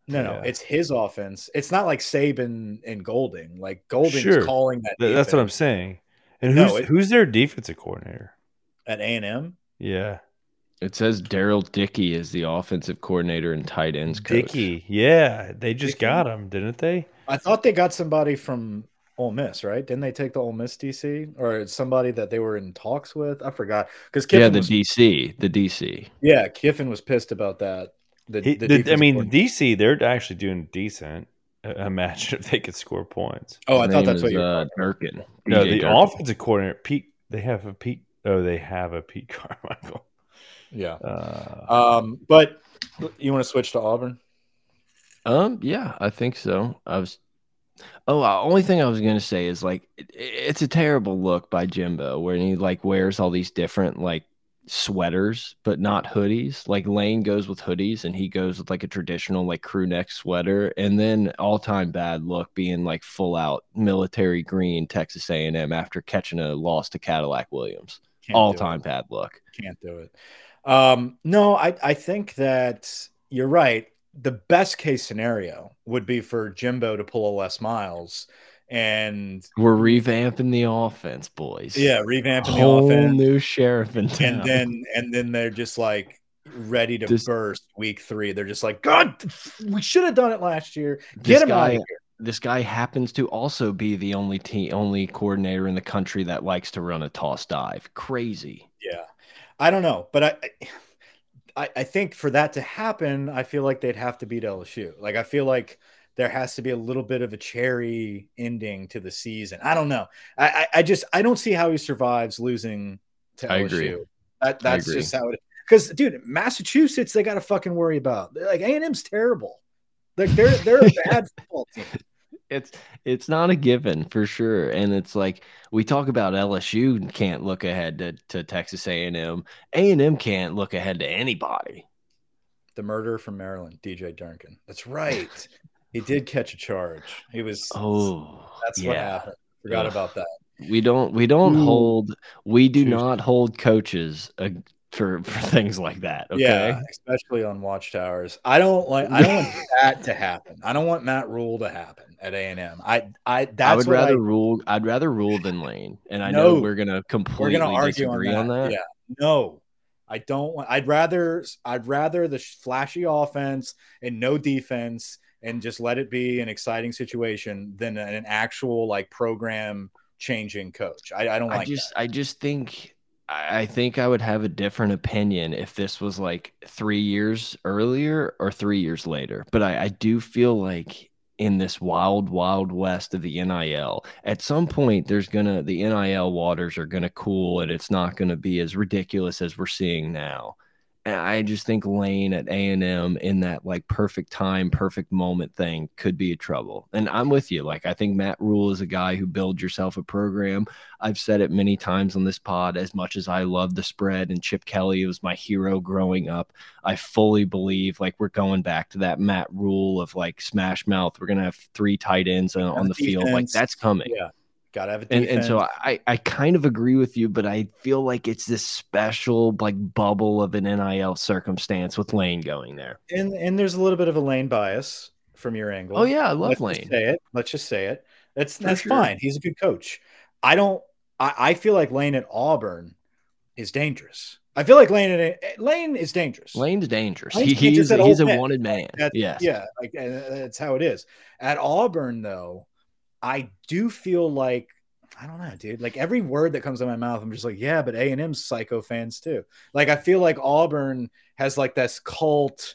No, no, yeah. it's his offense. It's not like Saban and Golding. Like Golding's sure. calling that. Defense. That's what I'm saying. And who's no, it, who's their defensive coordinator at A and M? Yeah, it says Darrell Dickey is the offensive coordinator and tight ends coach. Dickey, yeah, they just Dickey. got him, didn't they? I thought they got somebody from Ole Miss, right? Didn't they take the Ole Miss DC or somebody that they were in talks with? I forgot because yeah, the was, DC, the DC. Yeah, Kiffin was pissed about that. The, he, the I mean, DC, they're actually doing decent. Imagine if they could score points. Oh, His I thought that's is, what you're uh, Durkin. No, the Durkin. offensive coordinator Pete. They have a Pete. Oh, they have a Pete Carmichael. Yeah. Uh, um, but you want to switch to Auburn? Um, yeah, I think so. I was. Oh, uh, only thing I was gonna say is like it, it's a terrible look by Jimbo where he like wears all these different like sweaters, but not hoodies. Like Lane goes with hoodies and he goes with like a traditional like crew neck sweater. And then all time bad look being like full out military green Texas A&M after catching a loss to Cadillac Williams. all time bad look. Can't do it. Um, no, I, I think that you're right. The best case scenario would be for Jimbo to pull a Les Miles and we're revamping the offense, boys. Yeah, revamping Whole the offense. New sheriff in town. And then and then they're just like ready to this, burst week three. They're just like, God, we should have done it last year. Get him guy, out of here. This guy happens to also be the only team, only coordinator in the country that likes to run a toss dive. Crazy. Yeah, I don't know, but I. I, I think for that to happen, I feel like they'd have to beat LSU. Like I feel like there has to be a little bit of a cherry ending to the season. I don't know. I, I, I just I don't see how he survives losing to LSU. I agree. That, that's agree. just how it. Because dude, Massachusetts they got to fucking worry about. Like A and M's terrible. Like they're they're a bad football team. It's it's not a given for sure, and it's like we talk about LSU can't look ahead to, to Texas A and M. A and M can't look ahead to anybody. The murder from Maryland, DJ Durkin. That's right. He did catch a charge. He was. Oh, that's yeah. what happened. Forgot yeah. about that. We don't. We don't Ooh. hold. We do not hold coaches uh, for for things like that. Okay? Yeah, especially on watchtowers. I don't like. I don't want that to happen. I don't want Matt Rhule to happen at A and M. I I that's I would rather I, Rhule. I'd rather Rhule than Lane. And I no, know we're gonna completely we're gonna argue disagree on that. on that. Yeah. No, I don't want. I'd rather. I'd rather the flashy offense and no defense and just let it be an exciting situation than an actual like program changing coach. I, I don't like I just that. I just think I think I would have a different opinion if this was like three years earlier or three years later. But I, I do feel like in this wild, wild west of the NIL, at some point there's gonna the NIL waters are gonna cool and it's not gonna be as ridiculous as we're seeing now. I just think Lane at A and M in that like perfect time, perfect moment thing could be a trouble. And I'm with you. Like I think Matt Rhule is a guy who builds yourself a program. I've said it many times on this pod. As much as I love the spread and Chip Kelly was my hero growing up, I fully believe like we're going back to that Matt Rhule of like smash mouth. We're gonna have three tight ends on, on the field. Like that's coming. Yeah. Got to have a defense. And, and so I, I kind of agree with you, but I feel like it's this special like bubble of an NIL circumstance with Lane going there. And and there's a little bit of a Lane bias from your angle. Oh yeah, I love Let's Lane. say it. Let's just say it. That's that's sure. fine. He's a good coach. I don't. I, I feel like Lane at Auburn is dangerous. I feel like Lane Lane is dangerous. Lane's dangerous. Lane's he, he's, he's a wanted man. That's, yes. Yeah, like uh, that's how it is. At Auburn, though, I do feel like I don't know, dude. Like every word that comes out of my mouth, I'm just like, yeah, but A and M's psycho fans too. Like I feel like Auburn has like this cult.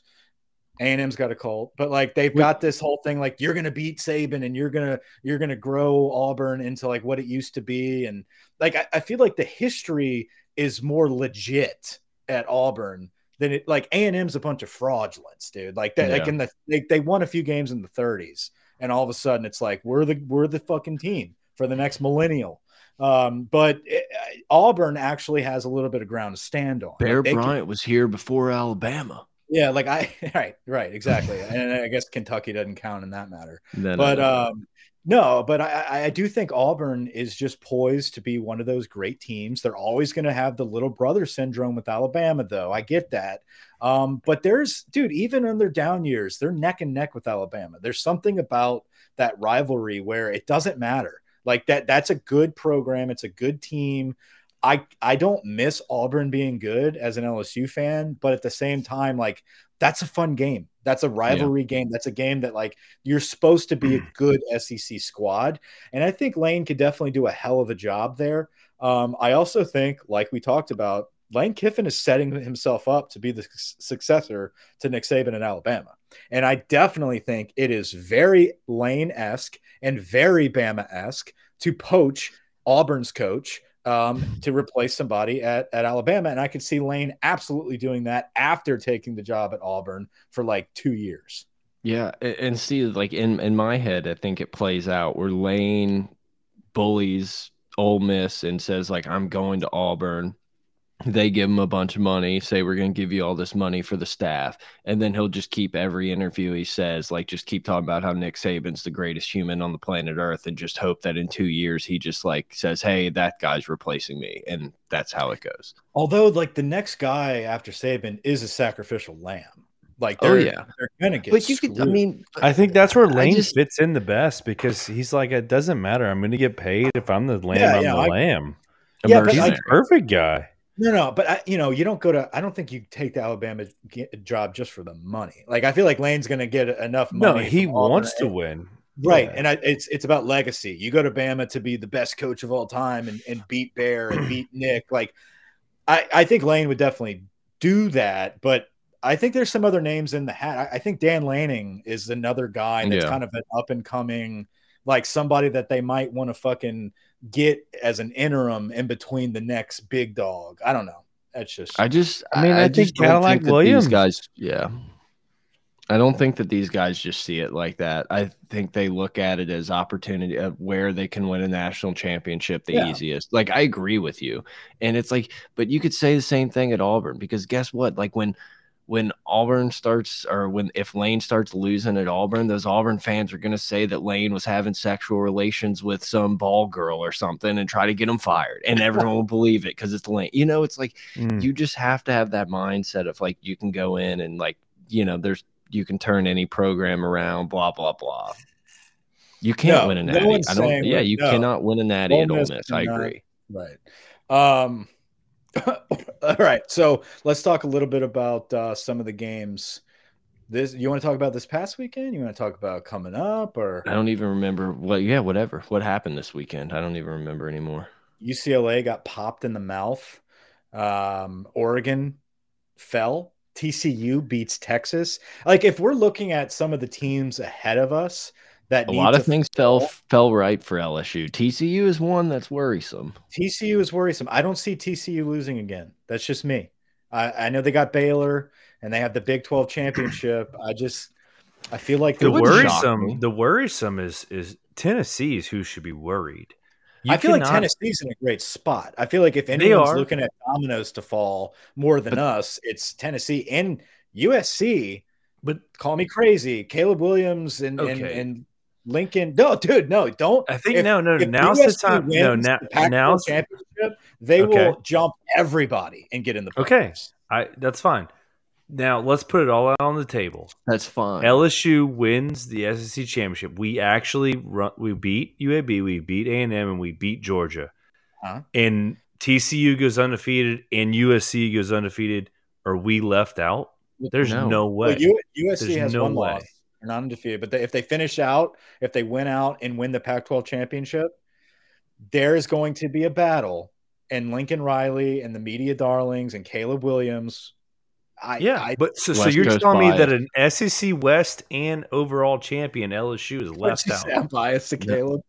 A and M's got a cult, but like they've got this whole thing like you're gonna beat Saban and you're gonna you're gonna grow Auburn into like what it used to be, and like I, I feel like the history is more legit at Auburn than it. Like A and M's a bunch of fraudulence, dude. Like that, yeah. like in the they, they won a few games in the 30s and all of a sudden it's like we're the we're the fucking team for the next millennial. Um, but it, Auburn actually has a little bit of ground to stand on. Bear like Bryant can, was here before Alabama. Yeah, like I right, right, exactly. and I guess Kentucky doesn't count in that matter. but um, no, but I, I do think Auburn is just poised to be one of those great teams. They're always going to have the little brother syndrome with Alabama, though. I get that. Um, but there's, dude, even in their down years, they're neck and neck with Alabama. There's something about that rivalry where it doesn't matter. Like that, that's a good program. It's a good team. I I don't miss Auburn being good as an LSU fan, but at the same time, like that's a fun game. That's a rivalry yeah. game. That's a game that like you're supposed to be a good SEC squad, and I think Lane could definitely do a hell of a job there. Um, I also think, like we talked about, Lane Kiffin is setting himself up to be the successor to Nick Saban in Alabama. And I definitely think it is very Lane esque and very Bama esque to poach Auburn's coach um, to replace somebody at, at Alabama. And I could see Lane absolutely doing that after taking the job at Auburn for like two years. Yeah. And see, like in, in my head, I think it plays out where Lane bullies Ole Miss and says, like, I'm going to Auburn they give him a bunch of money, say we're going to give you all this money for the staff, and then he'll just keep every interview he says, like just keep talking about how Nick Saban's the greatest human on the planet Earth, and just hope that in two years he just like says, "Hey, that guy's replacing me," and that's how it goes. Although, like the next guy after Saban is a sacrificial lamb. Like, oh yeah, they're gonna get. But you could, I mean, I think that's where Lane just, fits in the best because he's like, it doesn't matter. I'm going to get paid if I'm the lamb. Yeah, I'm yeah, the I, lamb. Yeah, he's a perfect guy. No, no, but I, you know, you don't go to. I don't think you take the Alabama job just for the money. Like I feel like Lane's going to get enough money. No, he wants to win, right? Yeah. And I, it's it's about legacy. You go to Bama to be the best coach of all time and, and beat Bear and beat Nick. Like I, I think Lane would definitely do that, but I think there's some other names in the hat. I, I think Dan Lanning is another guy that's yeah. kind of an up and coming, like somebody that they might want to fucking get as an interim in between the next big dog. I don't know. That's just. I just. I mean, I, I think Cadillac Williams these guys. Yeah. I don't think that these guys just see it like that. I think they look at it as opportunity of where they can win a national championship the yeah. easiest. Like I agree with you. And it's like, but you could say the same thing at Auburn because guess what? Like when when Auburn starts or when if Lane starts losing at Auburn, those Auburn fans are going to say that Lane was having sexual relations with some ball girl or something and try to get him fired, and everyone will believe it because it's Lane. You know, it's like mm. you just have to have that mindset of like you can go in and like you know there's you can turn any program around, blah blah blah. You can't no, win a natty. No I don't. Yeah, you no. cannot win a natty at Ole Miss. I agree. Right. Um All right, so let's talk a little bit about uh, some of the games. This you want to talk about this past weekend? You want to talk about coming up, or I don't even remember what. Yeah, whatever. What happened this weekend? I don't even remember anymore. UCLA got popped in the mouth. Um, Oregon fell. TCU beats Texas. Like if we're looking at some of the teams ahead of us, that a lot of things fall. fell fell right for LSU. TCU is one that's worrisome. TCU is worrisome. I don't see TCU losing again. That's just me. I, I know they got Baylor and they have the Big Twelve championship. I just I feel like the worrisome the worrisome is is Tennessee is who should be worried. You I feel cannot... like Tennessee's in a great spot. I feel like if anyone's looking at dominoes to fall more than but, us, it's Tennessee and USC. But call me crazy, Caleb Williams and okay. and, and Lincoln. No, dude, no, don't. I think if, no, no. Now's the time. No, now, now championship, they okay. will jump everybody and get in the. Playoffs. Okay, I that's fine. Now let's put it all out on the table. That's fine. LSU wins the SEC championship. We actually run, we beat UAB, we beat A and M, and we beat Georgia. Huh? And TCU goes undefeated, and USC goes undefeated. Are we left out? There's no, no way. Well, USC There's has no one way. loss. They're not undefeated. But they, if they finish out, if they win out and win the Pac 12 championship, there is going to be a battle. And Lincoln Riley and the media darlings and Caleb Williams. I, yeah, I, but so, so you're telling me that an SEC West and overall champion LSU is left out. I'm biased to Caleb.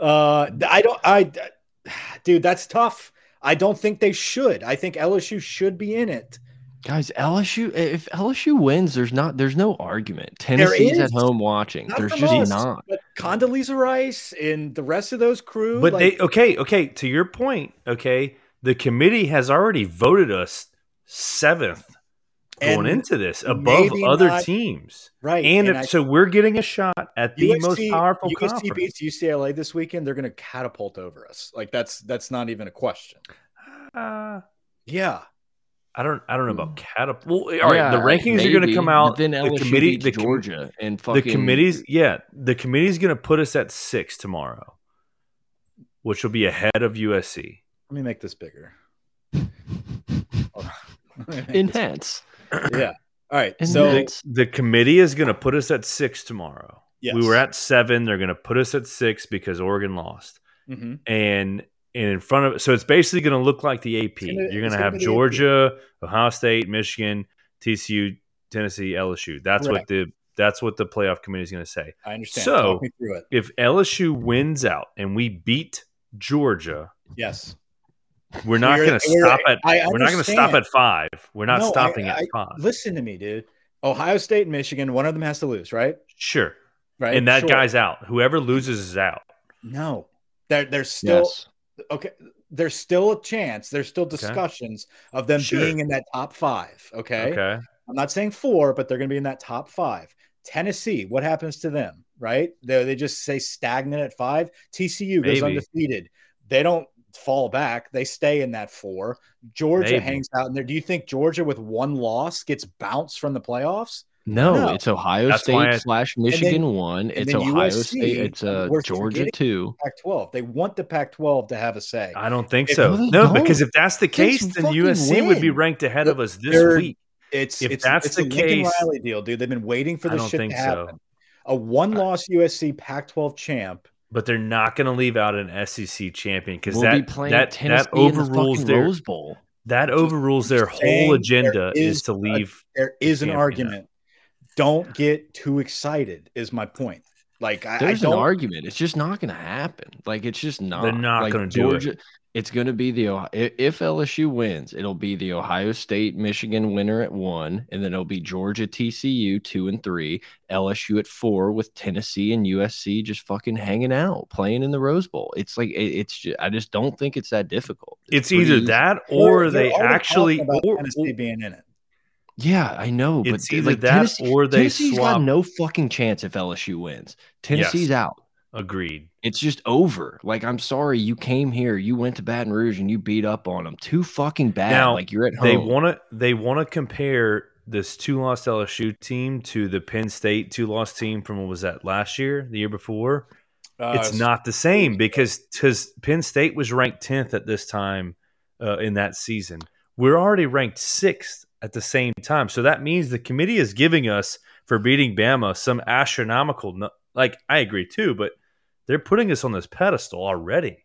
Uh, I don't. I, dude, that's tough. I don't think they should. I think LSU should be in it. Guys, LSU if LSU wins, there's not there's no argument. Tennessee's at home watching. Not there's just not. But Condoleezza Rice and the rest of those crew. But like, they okay, okay. To your point, okay, the committee has already voted us seventh going into this above other not, teams, right? And, and if, I, so we're getting a shot at the USC, most powerful USC conference. beats UCLA this weekend. They're going to catapult over us. Like that's that's not even a question. Uh, yeah. I don't. I don't know about catapult. Well, all right. Yeah, the rankings maybe, are going to come out. Then LSU the committee, the Georgia, and fucking... the committees. Yeah, the committee's going to put us at six tomorrow, which will be ahead of USC. Let me make this bigger. Enhance. yeah. All right. So the, the committee is going to put us at six tomorrow. Yes. We were at seven. They're going to put us at six because Oregon lost. Mm-hmm. And and in front of so it's basically going to look like the AP. Gonna, You're going to have Georgia, Ohio State, Michigan, TCU, Tennessee, LSU. That's what the that's what the playoff committee is going to say. I understand. So if LSU wins out and we beat Georgia, yes, we're not going to stop at. we're not going to stop at five. We're not no, stopping I, at five. Listen to me, dude. Ohio State and Michigan, one of them has to lose, right? Sure. Right. And that sure. guy's out. Whoever loses is out. No, They're, they're still yes. Okay. There's still a chance. There's still discussions okay. of them sure. being in that top five. Okay. Okay. I'm not saying four, but they're going to be in that top five. Tennessee, what happens to them? Right? They, they just say stagnant at five. TCU Maybe. goes undefeated. They don't fall back. They stay in that four. Georgia Maybe. hangs out in there. Do you think Georgia with one loss gets bounced from the playoffs? No, no. it's Ohio That's State I, slash Michigan then, one. It's Ohio USC, State. It's uh, Georgia two. Pac-12. They want the Pac-12 to have a say. I don't think if, so. No, no because if that's the case, then USC win. would be ranked ahead of us this week. It's if it's, that's it's the a case, Riley deal, dude. They've been waiting for this shit to happen. So. A one-loss USC Pac-12 champ but they're not going to leave out an SEC champion because we'll that be that, that overrules the their Rose Bowl. That overrules their whole agenda is, is, to leave. A, there is an argument. Don't get too excited. Is my point. Like there's I an argument. It's just not going to happen. Like it's just not. They're not like, going to do it. It's going to be the if LSU wins, it'll be the Ohio State Michigan winner at one, and then it'll be Georgia TCU two and three, LSU at four with Tennessee and USC just fucking hanging out, playing in the Rose Bowl. It's like it's just I just don't think it's that difficult. It's, it's either easy. that or they actually or, Tennessee being in it. Yeah, I know, but it's either like, that Tennessee, or they Tennessee's swap. got no fucking chance if LSU wins. Tennessee's yes. out. Agreed. It's just over. Like, I'm sorry, you came here, you went to Baton Rouge, and you beat up on them. Too fucking bad. Now, like you're at home. They want to. They want to compare this two lost LSU team to the Penn State two lost team from what was that last year, the year before. Uh, it's not the same because because Penn State was ranked tenth at this time uh, in that season. We're already ranked sixth at the same time, so that means the committee is giving us for beating Bama some astronomical. Like I agree too, but they're putting us on this pedestal already.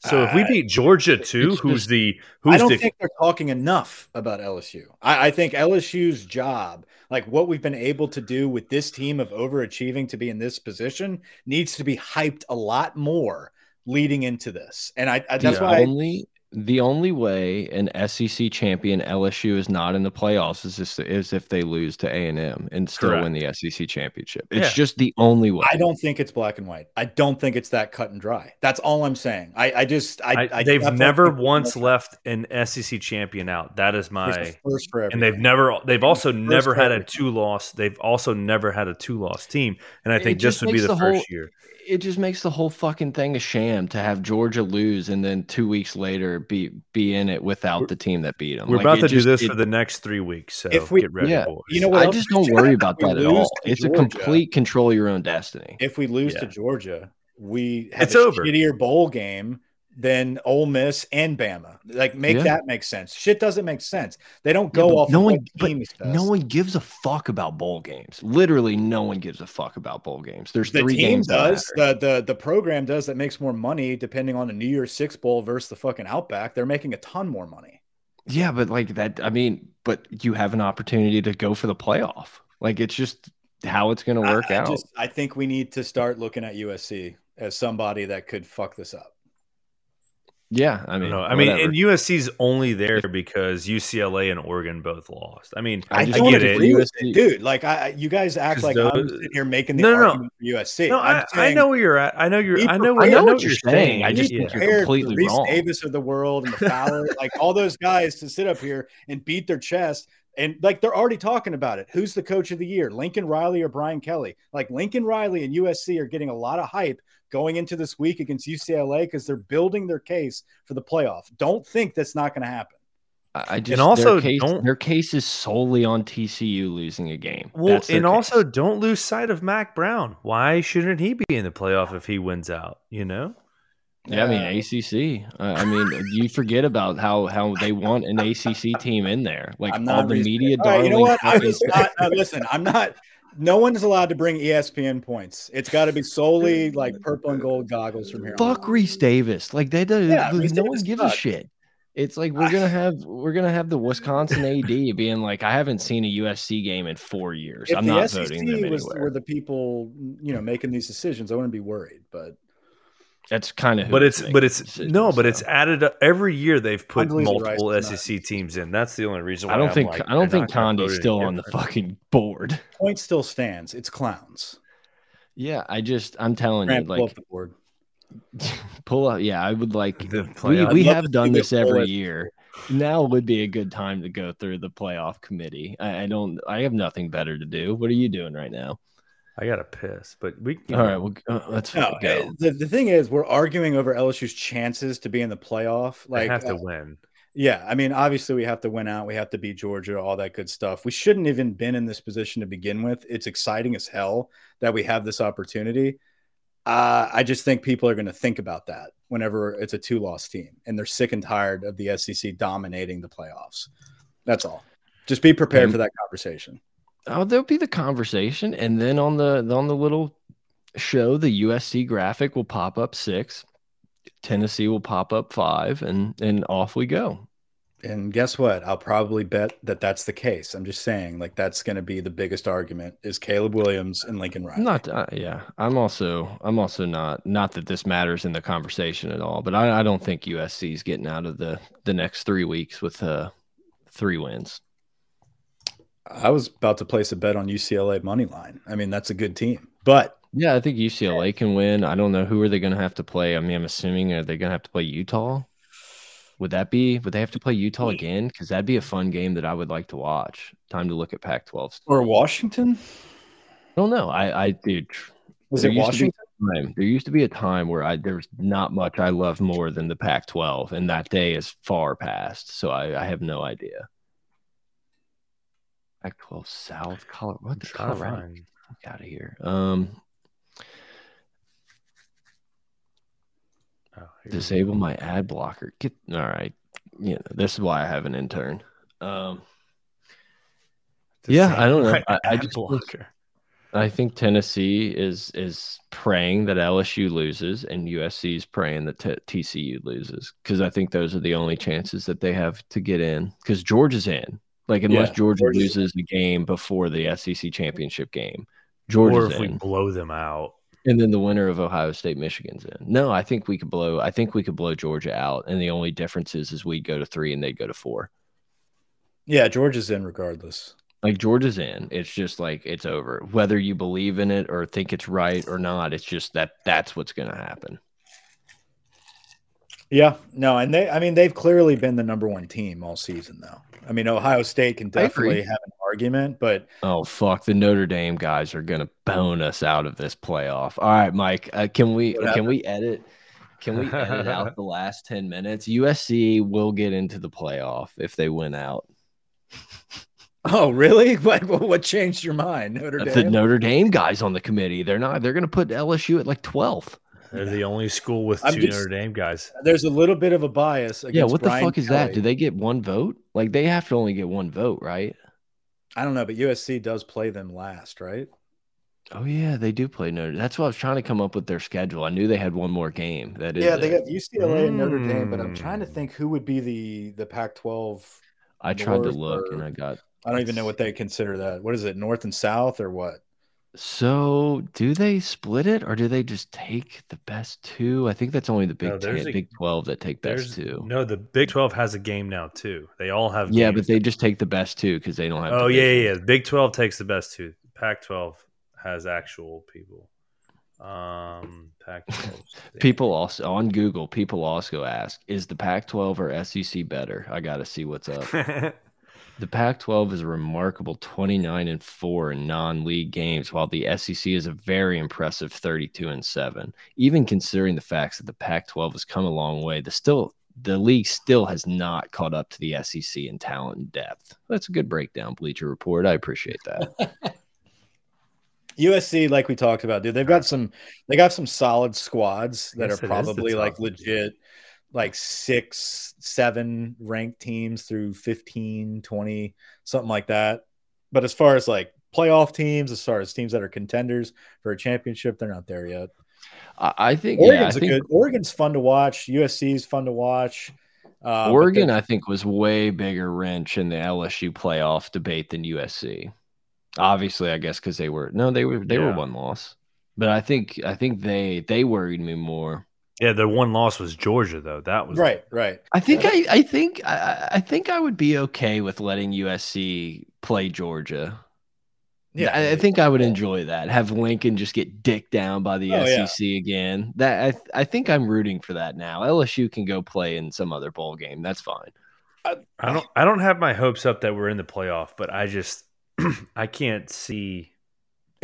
So if we uh, beat Georgia too, who's the who's I don't the, think they're talking enough about LSU. I, I, think LSU's job, like what we've been able to do with this team of overachieving to be in this position, needs to be hyped a lot more leading into this. And I, I that's why only the only way an SEC champion LSU is not in the playoffs is just, is if they lose to A and M and still Correct. win the SEC championship. It's yeah. just the only way. I don't think it's black and white. I don't think it's that cut and dry. That's all I'm saying. I, I just I, I they've never once left an SEC champion out. That is my first for And they've never they've also never had a two loss. They've also never had a two loss team. And I think this would be the, the first whole, year it just makes the whole fucking thing a sham to have Georgia lose and then two weeks later be be in it without the team that beat them. We're like, about to just, do this it, for the next three weeks. So if we, get ready, yeah, boys. You know what? I just don't worry about that at all. It's Georgia, a complete control your own destiny. If we lose yeah. to Georgia, we have it's a over. shittier bowl game than Ole Miss and Bama. Like make yeah. that make sense. Shit doesn't make sense. They don't go yeah, off. No one, no one gives a fuck about bowl games. Literally, no one gives a fuck about bowl games. There's the three team games. Does the the the program does that makes more money depending on the New Year's Six bowl versus the fucking Outback. They're making a ton more money. Yeah, but like that. I mean, but you have an opportunity to go for the playoff. Like it's just how it's going to work I, I out. Just, I think we need to start looking at USC as somebody that could fuck this up. Yeah, I mean, I, I mean, and USC's only there because UCLA and Oregon both lost. I mean, I, I get it, USC. dude. Like, I, you guys act like those, I'm sitting here making the no, argument no. for USC. No, I, saying, I, know where you're at. I know you're. I know. I know, what you're saying. saying. I just think you're completely Rece wrong. Davis of the world and the Fowler, like all those guys, to sit up here and beat their chest and like they're already talking about it. Who's the coach of the year? Lincoln Riley or Brian Kelly? Like Lincoln Riley and USC are getting a lot of hype going into this week against UCLA because they're building their case for the playoff. Don't think that's not going to happen. I just and also their case, their case is solely on TCU losing a game. Well, and case. also don't lose sight of Mack Brown. Why shouldn't he be in the playoff if he wins out? You know. Yeah, I mean ACC. I mean, you forget about how how they want an ACC team in there. Like all the media. Right, you know what? I was not. Uh, listen, I'm not. No one's allowed to bring ESPN points. It's got to be solely like purple and gold goggles from here. Fuck Rece Davis. Like they do. Yeah, no one gives sucks. a shit. It's like we're gonna have we're gonna have the Wisconsin AD being like, I haven't seen a USC game in four years. If I'm not SEC voting them was, anywhere. Were the people you know making these decisions? I wouldn't be worried, but that's kind of, but it's but it's no, but so. it's added up every year. They've put multiple SEC teams in. That's the only reason. I don't think like, I don't think Condi's still on the fucking board. Point still stands. It's clowns. Yeah, I just I'm telling Grant, you, like pull up, pull up. Yeah, I would like. We, we have done this every year. Now would be a good time to go through the playoff committee. I, I don't. I have nothing better to do. What are you doing right now? I got to piss, but we. All know. right, well, uh, let's no, go. Eh, the, the thing is, we're arguing over LSU's chances to be in the playoff. Like, they have to uh, win. Yeah, I mean, obviously, we have to win out. We have to beat Georgia, all that good stuff. We shouldn't even been in this position to begin with. It's exciting as hell that we have this opportunity. Uh, I just think people are going to think about that whenever it's a two-loss team, and they're sick and tired of the SEC dominating the playoffs. That's all. Just be prepared and, for that conversation. Oh, there'll be the conversation, and then on the on the little show, the USC graphic will pop up six, Tennessee will pop up five, and and off we go. And guess what? I'll probably bet that that's the case. I'm just saying, like that's going to be the biggest argument is Caleb Williams and Lincoln Riley. Not, uh, yeah. I'm also, I'm also not, not that this matters in the conversation at all, but I, I don't think USC is getting out of the the next three weeks with uh three wins. I was about to place a bet on UCLA money line. I mean, that's a good team, but yeah, I think UCLA can win. I don't know who are they going to have to play. I mean, I'm assuming are they going to have to play Utah? Would that be? Would they have to play Utah again? Because that'd be a fun game that I would like to watch. Time to look at Pac-12 or Washington. I don't know. I, I dude, was it Washington? Time, there used to be a time where I there was not much I loved more than the Pac-12, and that day is far past. So I, I have no idea. Pac-12 South, Colorado. What the Colorado? Fuck out of here. Um, oh, disable my ad blocker. Get all right. Yeah, this is why I have an intern. Um, yeah, I don't know. I, I just blocker. I think Tennessee is is praying that LSU loses and USC is praying that TCU loses because I think those are the only chances that they have to get in because Georgia's in. Like unless yeah, Georgia loses the game before the SEC championship game, Georgia. Or if we blow them out, and then the winner of Ohio State Michigan's in. No, I think we could blow. I think we could blow Georgia out, and the only difference is, is we'd go to three and they'd go to four. Yeah, Georgia's in regardless. Like Georgia's in. It's just like it's over. Whether you believe in it or think it's right or not, it's just that that's what's going to happen. Yeah, no, and they, I mean, they've clearly been the number one team all season, though. I mean, Ohio State can definitely have an argument, but oh fuck, the Notre Dame guys are gonna bone us out of this playoff. All right, Mike, uh, can we can we edit? Can we edit out the last ten minutes? USC will get into the playoff if they win out. Oh, really? What, what changed your mind? Notre Dame? The Notre Dame guys on the committee. They're not. They're going to put LSU at like 12th. They're the only school with two just, Notre Dame guys. There's a little bit of a bias. yeah, what Brian the fuck is Kelly. that? Do they get one vote? Like they have to only get one vote, right? I don't know, but USC does play them last, right? Oh yeah, they do play Notre. That's why I was trying to come up with their schedule. I knew they had one more game. That is, yeah, they got UCLA mm. and Notre Dame, but I'm trying to think who would be the the Pac-12. I tried to look, or, and I got. I don't even know what they consider that. What is it, North and South, or what? So, do they split it or do they just take the best two? I think that's only the Big no, 10, a, Big 12 that take best two. No, the Big 12 has a game now too. They all have Yeah, but they just take the best two because they don't have Oh, yeah, yeah, yeah. Big 12 takes the best two. Pac 12 has actual people. Um, Pac 12. people also on Google, people also ask, is the Pac 12 or SEC better? I got to see what's up. The Pac 12 is a remarkable 29 and 4 in non league games, while the SEC is a very impressive 32 and 7. Even considering the facts that the Pac 12 has come a long way, the still the league still has not caught up to the SEC in talent and depth. That's a good breakdown, Bleacher Report. I appreciate that. USC, like we talked about, dude, they've got some they got some solid squads that are probably like legit like six, seven ranked teams through 15, 20, something like that. But as far as like playoff teams, as far as teams that are contenders for a championship, they're not there yet. I think Oregon's yeah, I think, good. Oregon's fun to watch. USC is fun to watch. Uh, Oregon, I think, was way bigger wrench in the LSU playoff debate than USC. Obviously, I guess because they were no, they were they yeah. were one loss, but I think I think they they worried me more. Yeah, the one loss was Georgia though. That was right, right. I think I, I think I, I think I would be okay with letting USC play Georgia. Yeah, I, I think I would enjoy that. Have Lincoln just get dicked down by the oh, SEC yeah. again. That I I think I'm rooting for that now. LSU can go play in some other bowl game. That's fine. I, I don't I don't have my hopes up that we're in the playoff, but I just I can't see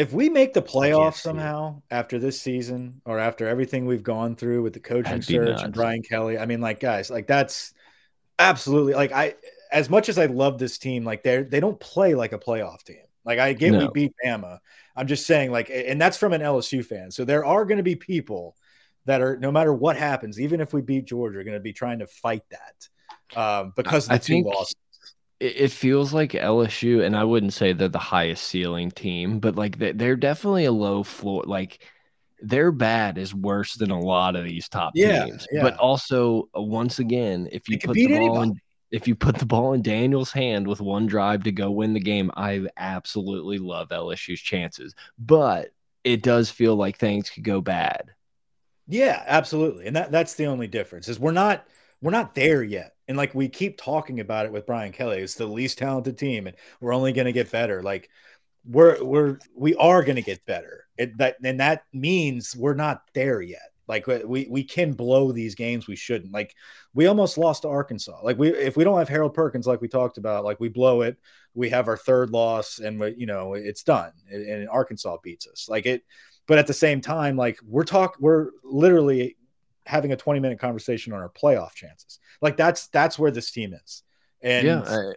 if we make the playoffs somehow after this season or after everything we've gone through with the coaching search and Brian Kelly, I mean, like guys, like that's absolutely like I as much as I love this team, like they're they don't play like a playoff team. Like I get no. we beat Bama. I'm just saying, like, and that's from an LSU fan. So there are going to be people that are no matter what happens, even if we beat Georgia, are going to be trying to fight that um, because the I two think, losses it feels like LSU, and I wouldn't say they're the highest ceiling team, but like they're definitely a low floor. Like their bad is worse than a lot of these top yeah, teams. Yeah. But also, uh, once again, if you put the ball in, if you put the ball in Daniels' hand with one drive to go win the game, I absolutely love LSU's chances. But it does feel like things could go bad. Yeah, absolutely, and that that's the only difference is we're not we're not there yet. And like we keep talking about it with Brian Kelly, it's the least talented team, and we're only going to get better. Like we're we're we are going to get better. It, that and that means we're not there yet. Like we we can blow these games we shouldn't. Like we almost lost to Arkansas. Like we if we don't have Harold Perkins, like we talked about, like we blow it, we have our third loss, and we, you know it's done. And Arkansas beats us. Like it. But at the same time, like we're talk, we're literally having a 20 minute conversation on our playoff chances. Like that's that's where this team is. And yeah, I,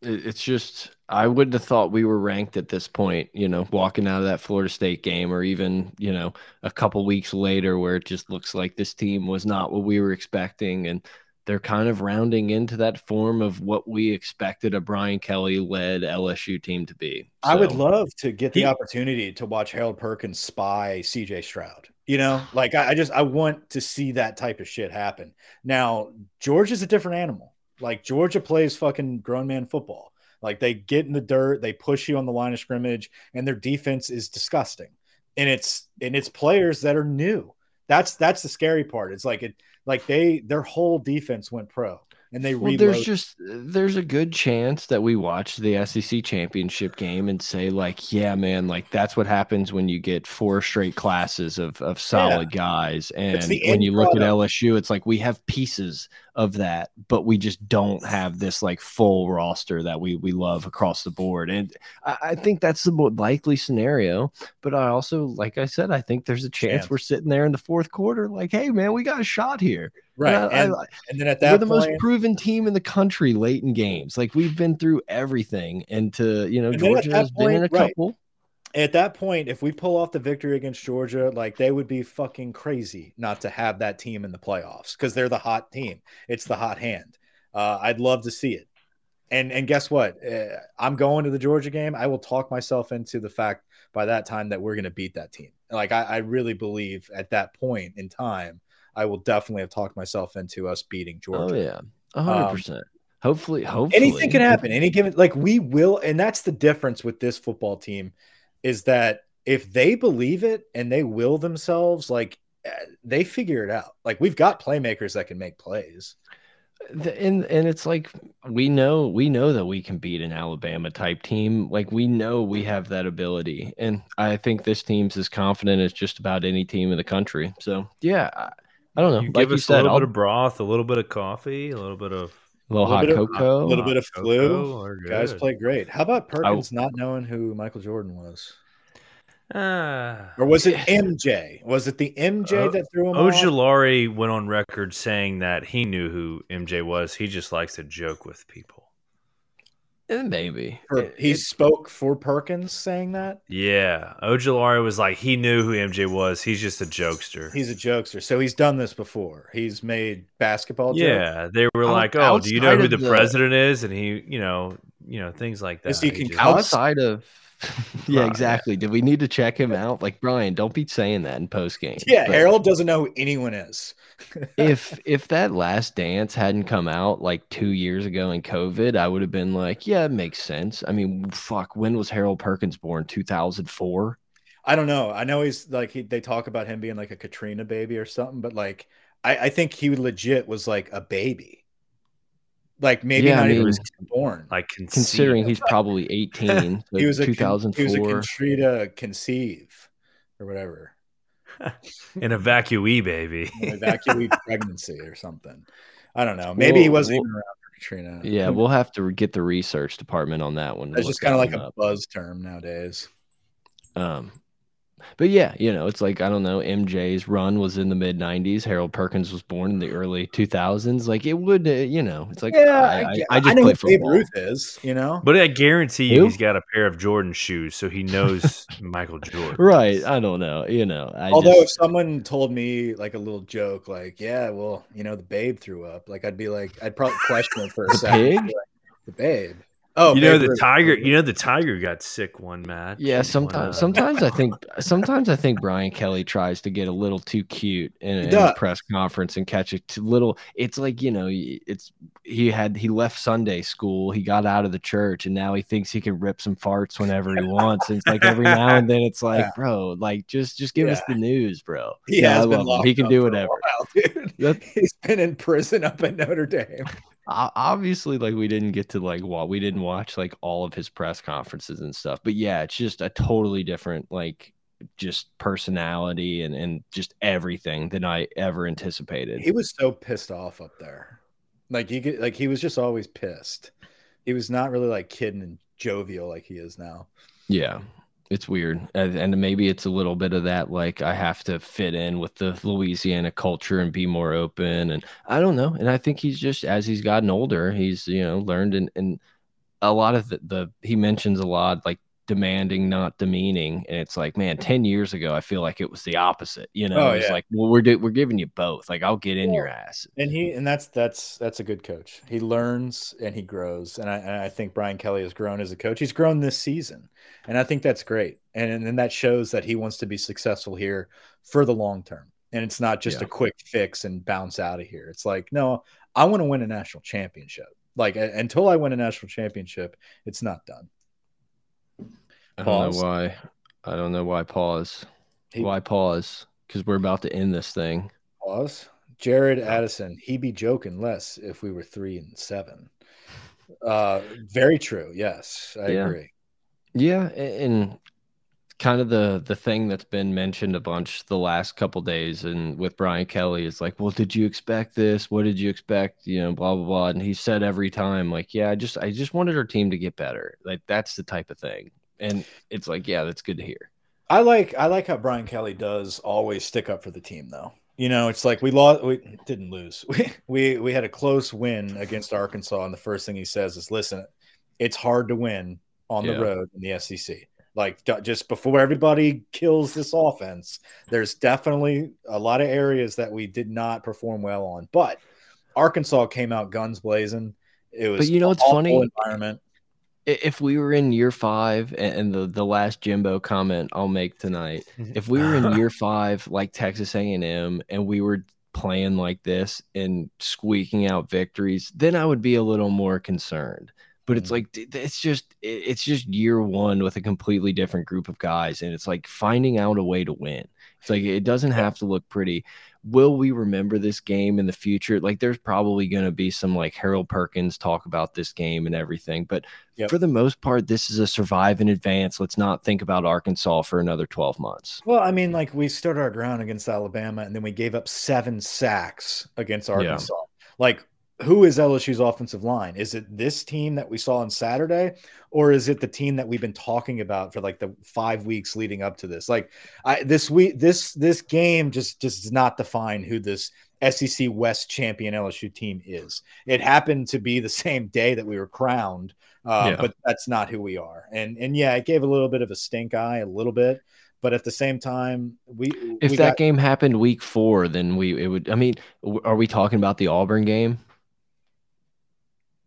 it's just I wouldn't have thought we were ranked at this point, you know, walking out of that Florida State game or even, you know, a couple weeks later where it just looks like this team was not what we were expecting and they're kind of rounding into that form of what we expected a Brian Kelly led LSU team to be. So, I would love to get the he, opportunity to watch Harold Perkins spy CJ Stroud. You know, like I, I just I want to see that type of shit happen. Now, Georgia's a different animal. Like Georgia plays fucking grown man football. Like they get in the dirt, they push you on the line of scrimmage, and their defense is disgusting. And it's and it's players that are new. That's that's the scary part. It's like it like they their whole defense went pro and they well, there's just there's a good chance that we watch the SEC championship game and say like yeah man like that's what happens when you get four straight classes of of solid yeah. guys and when you look at LSU it's like we have pieces of that but we just don't have this like full roster that we we love across the board and I, I think that's the more likely scenario but I also like I said I think there's a chance, we're sitting there in the fourth quarter like hey man we got a shot here Right. And, I, and, then at that we're the point, most proven team in the country late in games. Like we've been through everything. And to, you know, Georgia has point, been in a right. couple. At that point, if we pull off the victory against Georgia, like they would be fucking crazy not to have that team in the playoffs because they're the hot team. It's the hot hand. Uh, I'd love to see it. And and guess what? Uh, I'm going to the Georgia game. I will talk myself into the fact by that time that we're going to beat that team. Like I, I really believe at that point in time I will definitely have talked myself into us beating Georgia. Oh yeah, hundred um, percent. Hopefully, hopefully anything can happen. Any given like we will, and that's the difference with this football team is that if they believe it and they will themselves, like eh, they figure it out. Like we've got playmakers that can make plays. And and it's like we know we know that we can beat an Alabama type team. Like we know we have that ability, and I think this team's as confident as just about any team in the country. So yeah, I, I don't know. You like give us said, a little I'll, bit of broth, a little bit of coffee, a little bit of a little, a hot cocoa, a little bit of flu. Guys play great. How about Perkins I, not knowing who Michael Jordan was? Uh, or was it MJ? Was it the MJ uh, that threw him? Ojulari went on record saying that he knew who MJ was. He just likes to joke with people. Eh, maybe he it, spoke for Perkins, saying that. Yeah, Ojulari was like he knew who MJ was. He's just a jokester. He's a jokester, so he's done this before. He's made basketball. Yeah, jokes. they were like, "Oh, do you know who the, the, president is?" And he, you know, you know things like that. Is he, he outside of yeah, exactly. Did we need to check him out? Like Brian, don't be saying that in post game. Yeah, but Harold doesn't know who anyone is. if if that last dance hadn't come out like two years ago in COVID, I would have been like, yeah, it makes sense. I mean, fuck, when was Harold Perkins born? Two thousand four. I don't know. I know he's like he, they talk about him being like a Katrina baby or something, but like I, I think he legit was like a baby. Like maybe yeah, not I mean, even born. Like conceived. considering he's probably 18. he was a 2004. He was a Katrina conceive or whatever. An evacuee baby. An evacuee pregnancy or something. I don't know. Maybe well, he wasn't even around for Katrina. Yeah, we'll have to get the research department on that one. It's just kind of like up. a buzz term nowadays. Um, but yeah, you know, it's like I don't know. MJ's run was in the mid '90s. Harold Perkins was born in the early 2000s. Like it would, uh, you know, it's like yeah, I, I, I just I know play football. Babe Ruth is, you know, but I guarantee you, he's got a pair of Jordan shoes, so he knows Michael Jordan. Right? I don't know. You know, although just, if someone told me like a little joke, like yeah, well, you know, the Babe threw up, like I'd be like, I'd probably question it for a second. Like, the Babe. Oh, you know the tiger. You know the tiger got sick one match. Yeah, sometimes. Sometimes I think. Sometimes I think Brian Kelly tries to get a little too cute in, in a press conference and catch a little. It's like you know, it's he had he left Sunday school. He got out of the church, and now he thinks he can rip some farts whenever he wants. And it's like every now and then, it's like, yeah. bro, like just just give yeah. us the news, bro. He yeah, has been locked He can do whatever. While, dude. He's been in prison up at Notre Dame obviously like we didn't get to like what we didn't watch like all of his press conferences and stuff but yeah it's just a totally different like just personality and and just everything than i ever anticipated. He was so pissed off up there. Like he like he was just always pissed. He was not really like kidding and jovial like he is now. Yeah it's weird and maybe it's a little bit of that like i have to fit in with the louisiana culture and be more open and i don't know and i think he's just as he's gotten older he's you know learned and, and a lot of the, the he mentions a lot like demanding, not demeaning. And it's like, man, 10 years ago, I feel like it was the opposite. You know, oh, it's yeah. like, well, we're we're giving you both. Like, I'll get in yeah. your ass. And he and that's that's that's a good coach. He learns and he grows. And I, and I think Brian Kelly has grown as a coach. He's grown this season. And I think that's great. And and then that shows that he wants to be successful here for the long term. And it's not just yeah. a quick fix and bounce out of here. It's like, no, I want to win a national championship. Like until I win a national championship, it's not done. I don't know why. I don't know why pause. He, why pause? Because we're about to end this thing. Pause. Jared Addison, he'd be joking less if we were three and seven. Uh, very true. Yes, I yeah. agree. Yeah, and kind of the the thing that's been mentioned a bunch the last couple days and with Brian Kelly is like, well, did you expect this? What did you expect? You know, blah blah blah. And he said every time, like, yeah, I just I just wanted our team to get better. Like that's the type of thing and it's like, yeah, that's good to hear. I like I like how Brian Kelly does always stick up for the team though. You know, it's like we lost we didn't lose. We we we had a close win against Arkansas and the first thing he says is listen, it's hard to win on the yeah. road in the SEC. Like just before everybody kills this offense, there's definitely a lot of areas that we did not perform well on. But Arkansas came out guns blazing. It was but you know it's funny environment if we were in year five and the, the last jimbo comment i'll make tonight mm-hmm. if we were in year five like texas a&m and we were playing like this and squeaking out victories then i would be a little more concerned. But it's like it's just it's just year one with a completely different group of guys and it's like finding out a way to win. It's like it doesn't have to look pretty will we remember this game in the future like there's probably going to be some like harold perkins talk about this game and everything but yep. for the most part this is a survive in advance let's not think about arkansas for another 12 months well i mean like we stood our ground against alabama and then we gave up seven sacks against arkansas yeah. like who is LSU's offensive line? Is it this team that we saw on Saturday, or is it the team that we've been talking about for like the five weeks leading up to this? Like, I this week, this this game just just does not define who this SEC West champion LSU team is. It happened to be the same day that we were crowned, uh, yeah. but that's not who we are. And and yeah, it gave a little bit of a stink eye, a little bit. But at the same time, we if we that got, game happened week four, then we it would. I mean, are we talking about the Auburn game?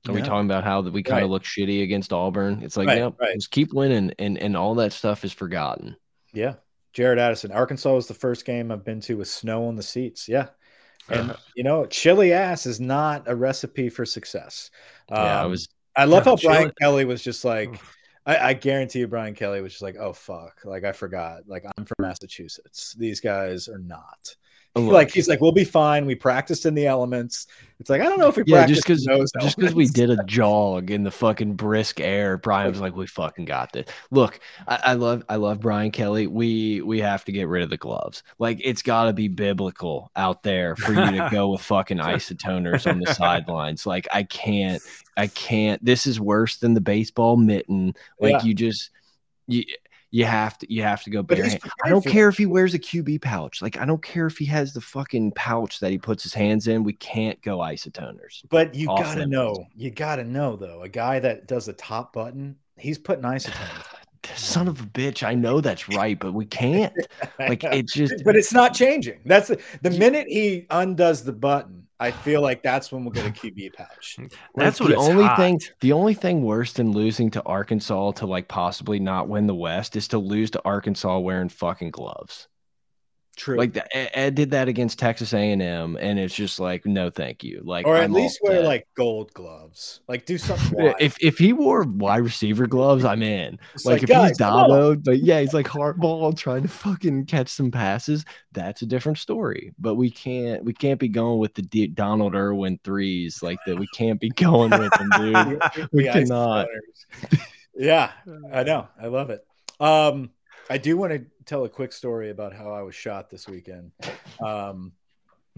Are yeah. we talking about how that we kind right. of look shitty against Auburn? It's like, right, yeah, right. just keep winning, and and all that stuff is forgotten. Yeah, Jared Addison. Arkansas was the first game I've been to with snow on the seats. Yeah, and you know, chilly ass is not a recipe for success. Um, yeah, I was. I love how. Brian Kelly was just like. I, I, guarantee you, Brian Kelly was just like, "Oh fuck!" Like I forgot. Like I'm from Massachusetts. These guys are not. Oh, look. Like he's like, we'll be fine. We practiced in the elements. It's like I don't know if we yeah, just because just because we did a jog in the fucking brisk air. Brian was like, we fucking got this. Look, I, I love I love Brian Kelly. We we have to get rid of the gloves. Like it's got to be biblical out there for you to go with fucking isotoners on the sidelines. Like I can't I can't. This is worse than the baseball mitten. Like yeah. you just you you have to you have to go bare I don't care if he wears a QB pouch. Like I don't care if he has the fucking pouch that he puts his hands in. We can't go isotoners. But you gotta know, you gotta know though, a guy that does a top button, he's putting isotoners. Son of a bitch, I know that's right, but we can't. Like it's just but it's not changing. That's the, the minute he undoes the button, I feel like that's when we'll get a QB patch. That's the only hot. thing. The only thing worse than losing to Arkansas to like possibly not win the West is to lose to Arkansas wearing fucking gloves. True. Like the, Ed did that against Texas A&M, and it's just like, no, thank you. Like, or at I'm least wear like gold gloves. Like, do something. if if he wore wide receiver gloves, I'm in. Like, like, if he's Dabo, but yeah, he's like hardball trying to fucking catch some passes. That's a different story. But we can't we can't be going with the D Donald Irwin threes like that. We can't be going with them, dude. we cannot. yeah, I know. I love it. Um, I do want to tell a quick story about how I was shot this weekend. Um,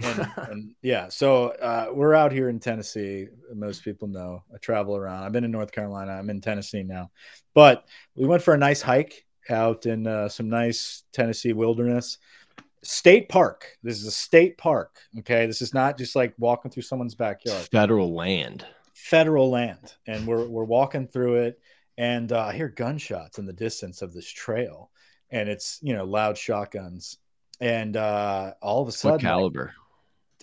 and, and, yeah, so uh, we're out here in Tennessee. Most people know I travel around. I've been in North Carolina. I'm in Tennessee now, but we went for a nice hike out in uh, some nice Tennessee wilderness. State park. This is a state park. Okay, this is not just like walking through someone's backyard. Federal land. Federal land, and we're we're walking through it, and uh, I hear gunshots in the distance of this trail and it's you know loud shotguns, and uh, all of a sudden, what caliber? Like,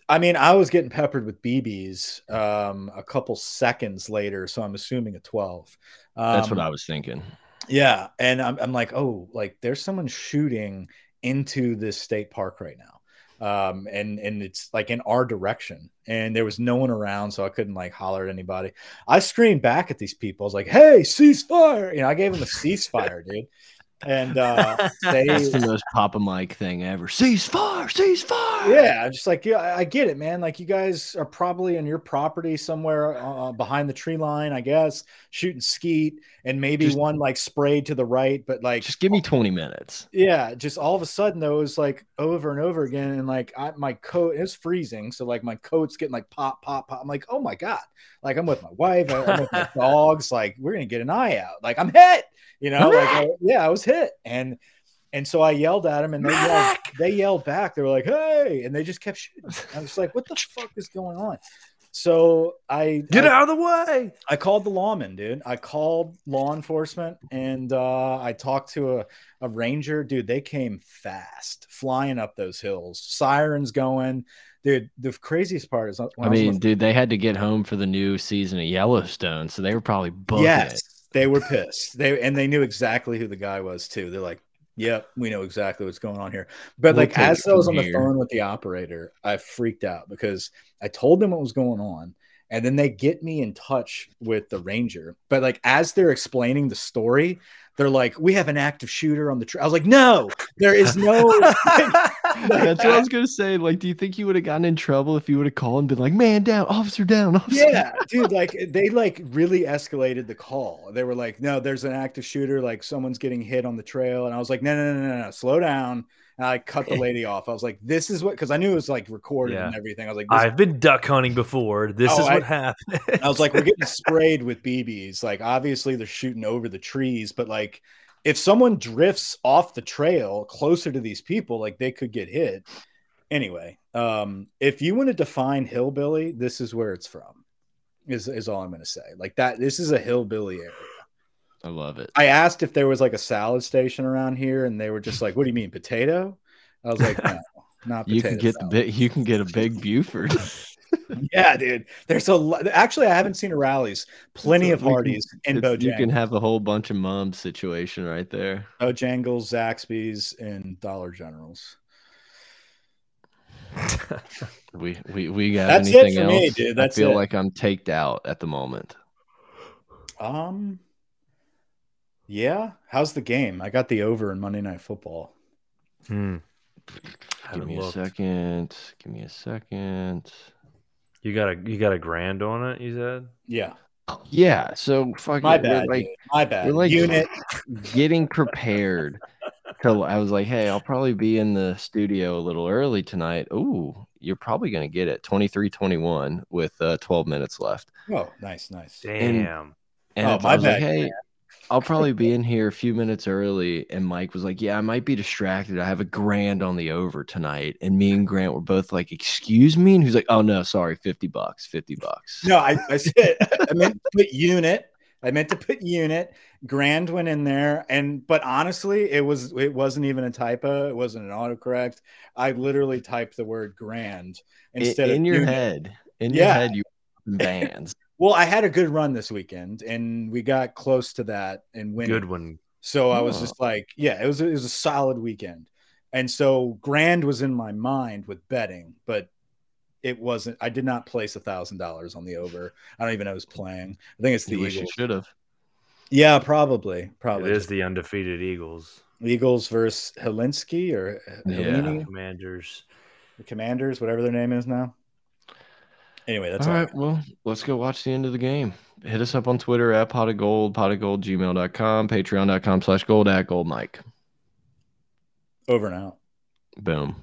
I mean, I was getting peppered with BBs um, a couple seconds later, so I'm assuming a 12. Um, That's what um, I was thinking. Yeah, and I'm, I'm like, oh, like there's someone shooting into this state park right now um, and and it's like in our direction and there was no one around so i couldn't like holler at anybody i screamed back at these people i was like hey ceasefire you know i gave them a ceasefire dude and uh, they, that's the most Papa Mike thing ever. Cease fire, cease fire. Yeah, just like yeah, I get it, man. Like you guys are probably on your property somewhere uh, behind the tree line, I guess, shooting skeet, and maybe just, one like sprayed to the right, but like just give me twenty minutes. Yeah, just all of a sudden though, it was like over and over again, and like I, my coat is freezing, so like my coat's getting like pop, pop, pop. I'm like, oh my god, like I'm with my wife, I'm with my dogs, like we're gonna get an eye out, like I'm hit you know, like I, yeah, I was hit, and and so I yelled at him, and they yelled, they yelled back. They were like, "Hey!" and they just kept shooting. I was like, "What the fuck is going on?" So I get I, out of the way. I called the lawman, dude. I called law enforcement, and uh, I talked to a, a ranger, dude. They came fast, flying up those hills, sirens going. Dude, the craziest part is I mean, dude, they had to get home for the new season of Yellowstone, so they were probably booking yes. They were pissed. They and they knew exactly who the guy was too. They're like, "Yep, we know exactly what's going on here." But we'll like as I was on the phone with the operator, I freaked out because I told them what was going on, and then they get me in touch with the ranger but like as they're explaining the story they're like we have an active shooter on the trail i was like no there is no that's what i was gonna say like do you think you would have gotten in trouble if you would have called and been like man down officer down officer yeah dude like they like really escalated the call they were like no there's an active shooter like someone's getting hit on the trail and i was like no no no no no slow down and I cut the lady off. I was like, "This is what," because I knew it was like recorded yeah. and everything. I was like, "I've been duck hunting before. This oh, is what happened." I was like, "We're getting sprayed with BBs. Like, obviously they're shooting over the trees, but like, if someone drifts off the trail closer to these people, like they could get hit." Anyway, um, if you want to define hillbilly, this is where it's from. Is is all I'm going to say. Like that. This is a hillbilly area. I love it. I asked if there was like a salad station around here, and they were just like, "What do you mean, potato?" I was like, "No, not you can get salad. the big, you can get a big Buford." yeah, dude. There's a lot. Actually, I haven't seen a Rally's. Plenty so of Hardee's in Bojangles. You can have a whole bunch of moms situation right there. Bojangles, Zaxby's, and Dollar Generals. we we we got That's anything else? Me, dude. That's I feel it. like I'm taked out at the moment. Um, yeah. How's the game? I got the over in Monday Night Football. Hmm. Give me looked. a second. Give me a second. You got a you got a grand on it. You said. Yeah. Yeah. So fucking my bad. Like, my bad. Like unit getting prepared. So I was like, hey, I'll probably be in the studio a little early tonight. Ooh, you're probably gonna get it 23-21 with uh, 12 minutes left. Oh, nice, nice. Damn. And, and oh, my bad. Like, hey, I'll probably be in here a few minutes early. And Mike was like, Yeah, I might be distracted. I have a grand on the over tonight. And me and Grant were both like, Excuse me? And he's like, Oh, no, sorry, 50 bucks, 50 bucks. No, I, I said, I meant to put unit. I meant to put unit. Grand went in there. And, but honestly, it was, it wasn't even a typo. It wasn't an autocorrect. I literally typed the word grand instead in, in of your unit. head. In your head, you bands. Well, I had a good run this weekend, and we got close to that and winning. Good one. So I was oh. just like, yeah, it was it was a solid weekend, and so grand was in my mind with betting, but it wasn't. I did not place a thousand dollars on the over. I don't even know who's playing. I think it's the you Eagles. should have. Yeah, probably. Probably. It is the undefeated Eagles. Eagles versus Helinski or yeah. Commanders. The Commanders, whatever their name is now. Anyway, that's all, all right. Well, let's go watch the end of the game. Hit us up on Twitter at pot of gold, pot of gold, gmail.com, patreon.com slash gold at gold Mike. Over and out. Boom.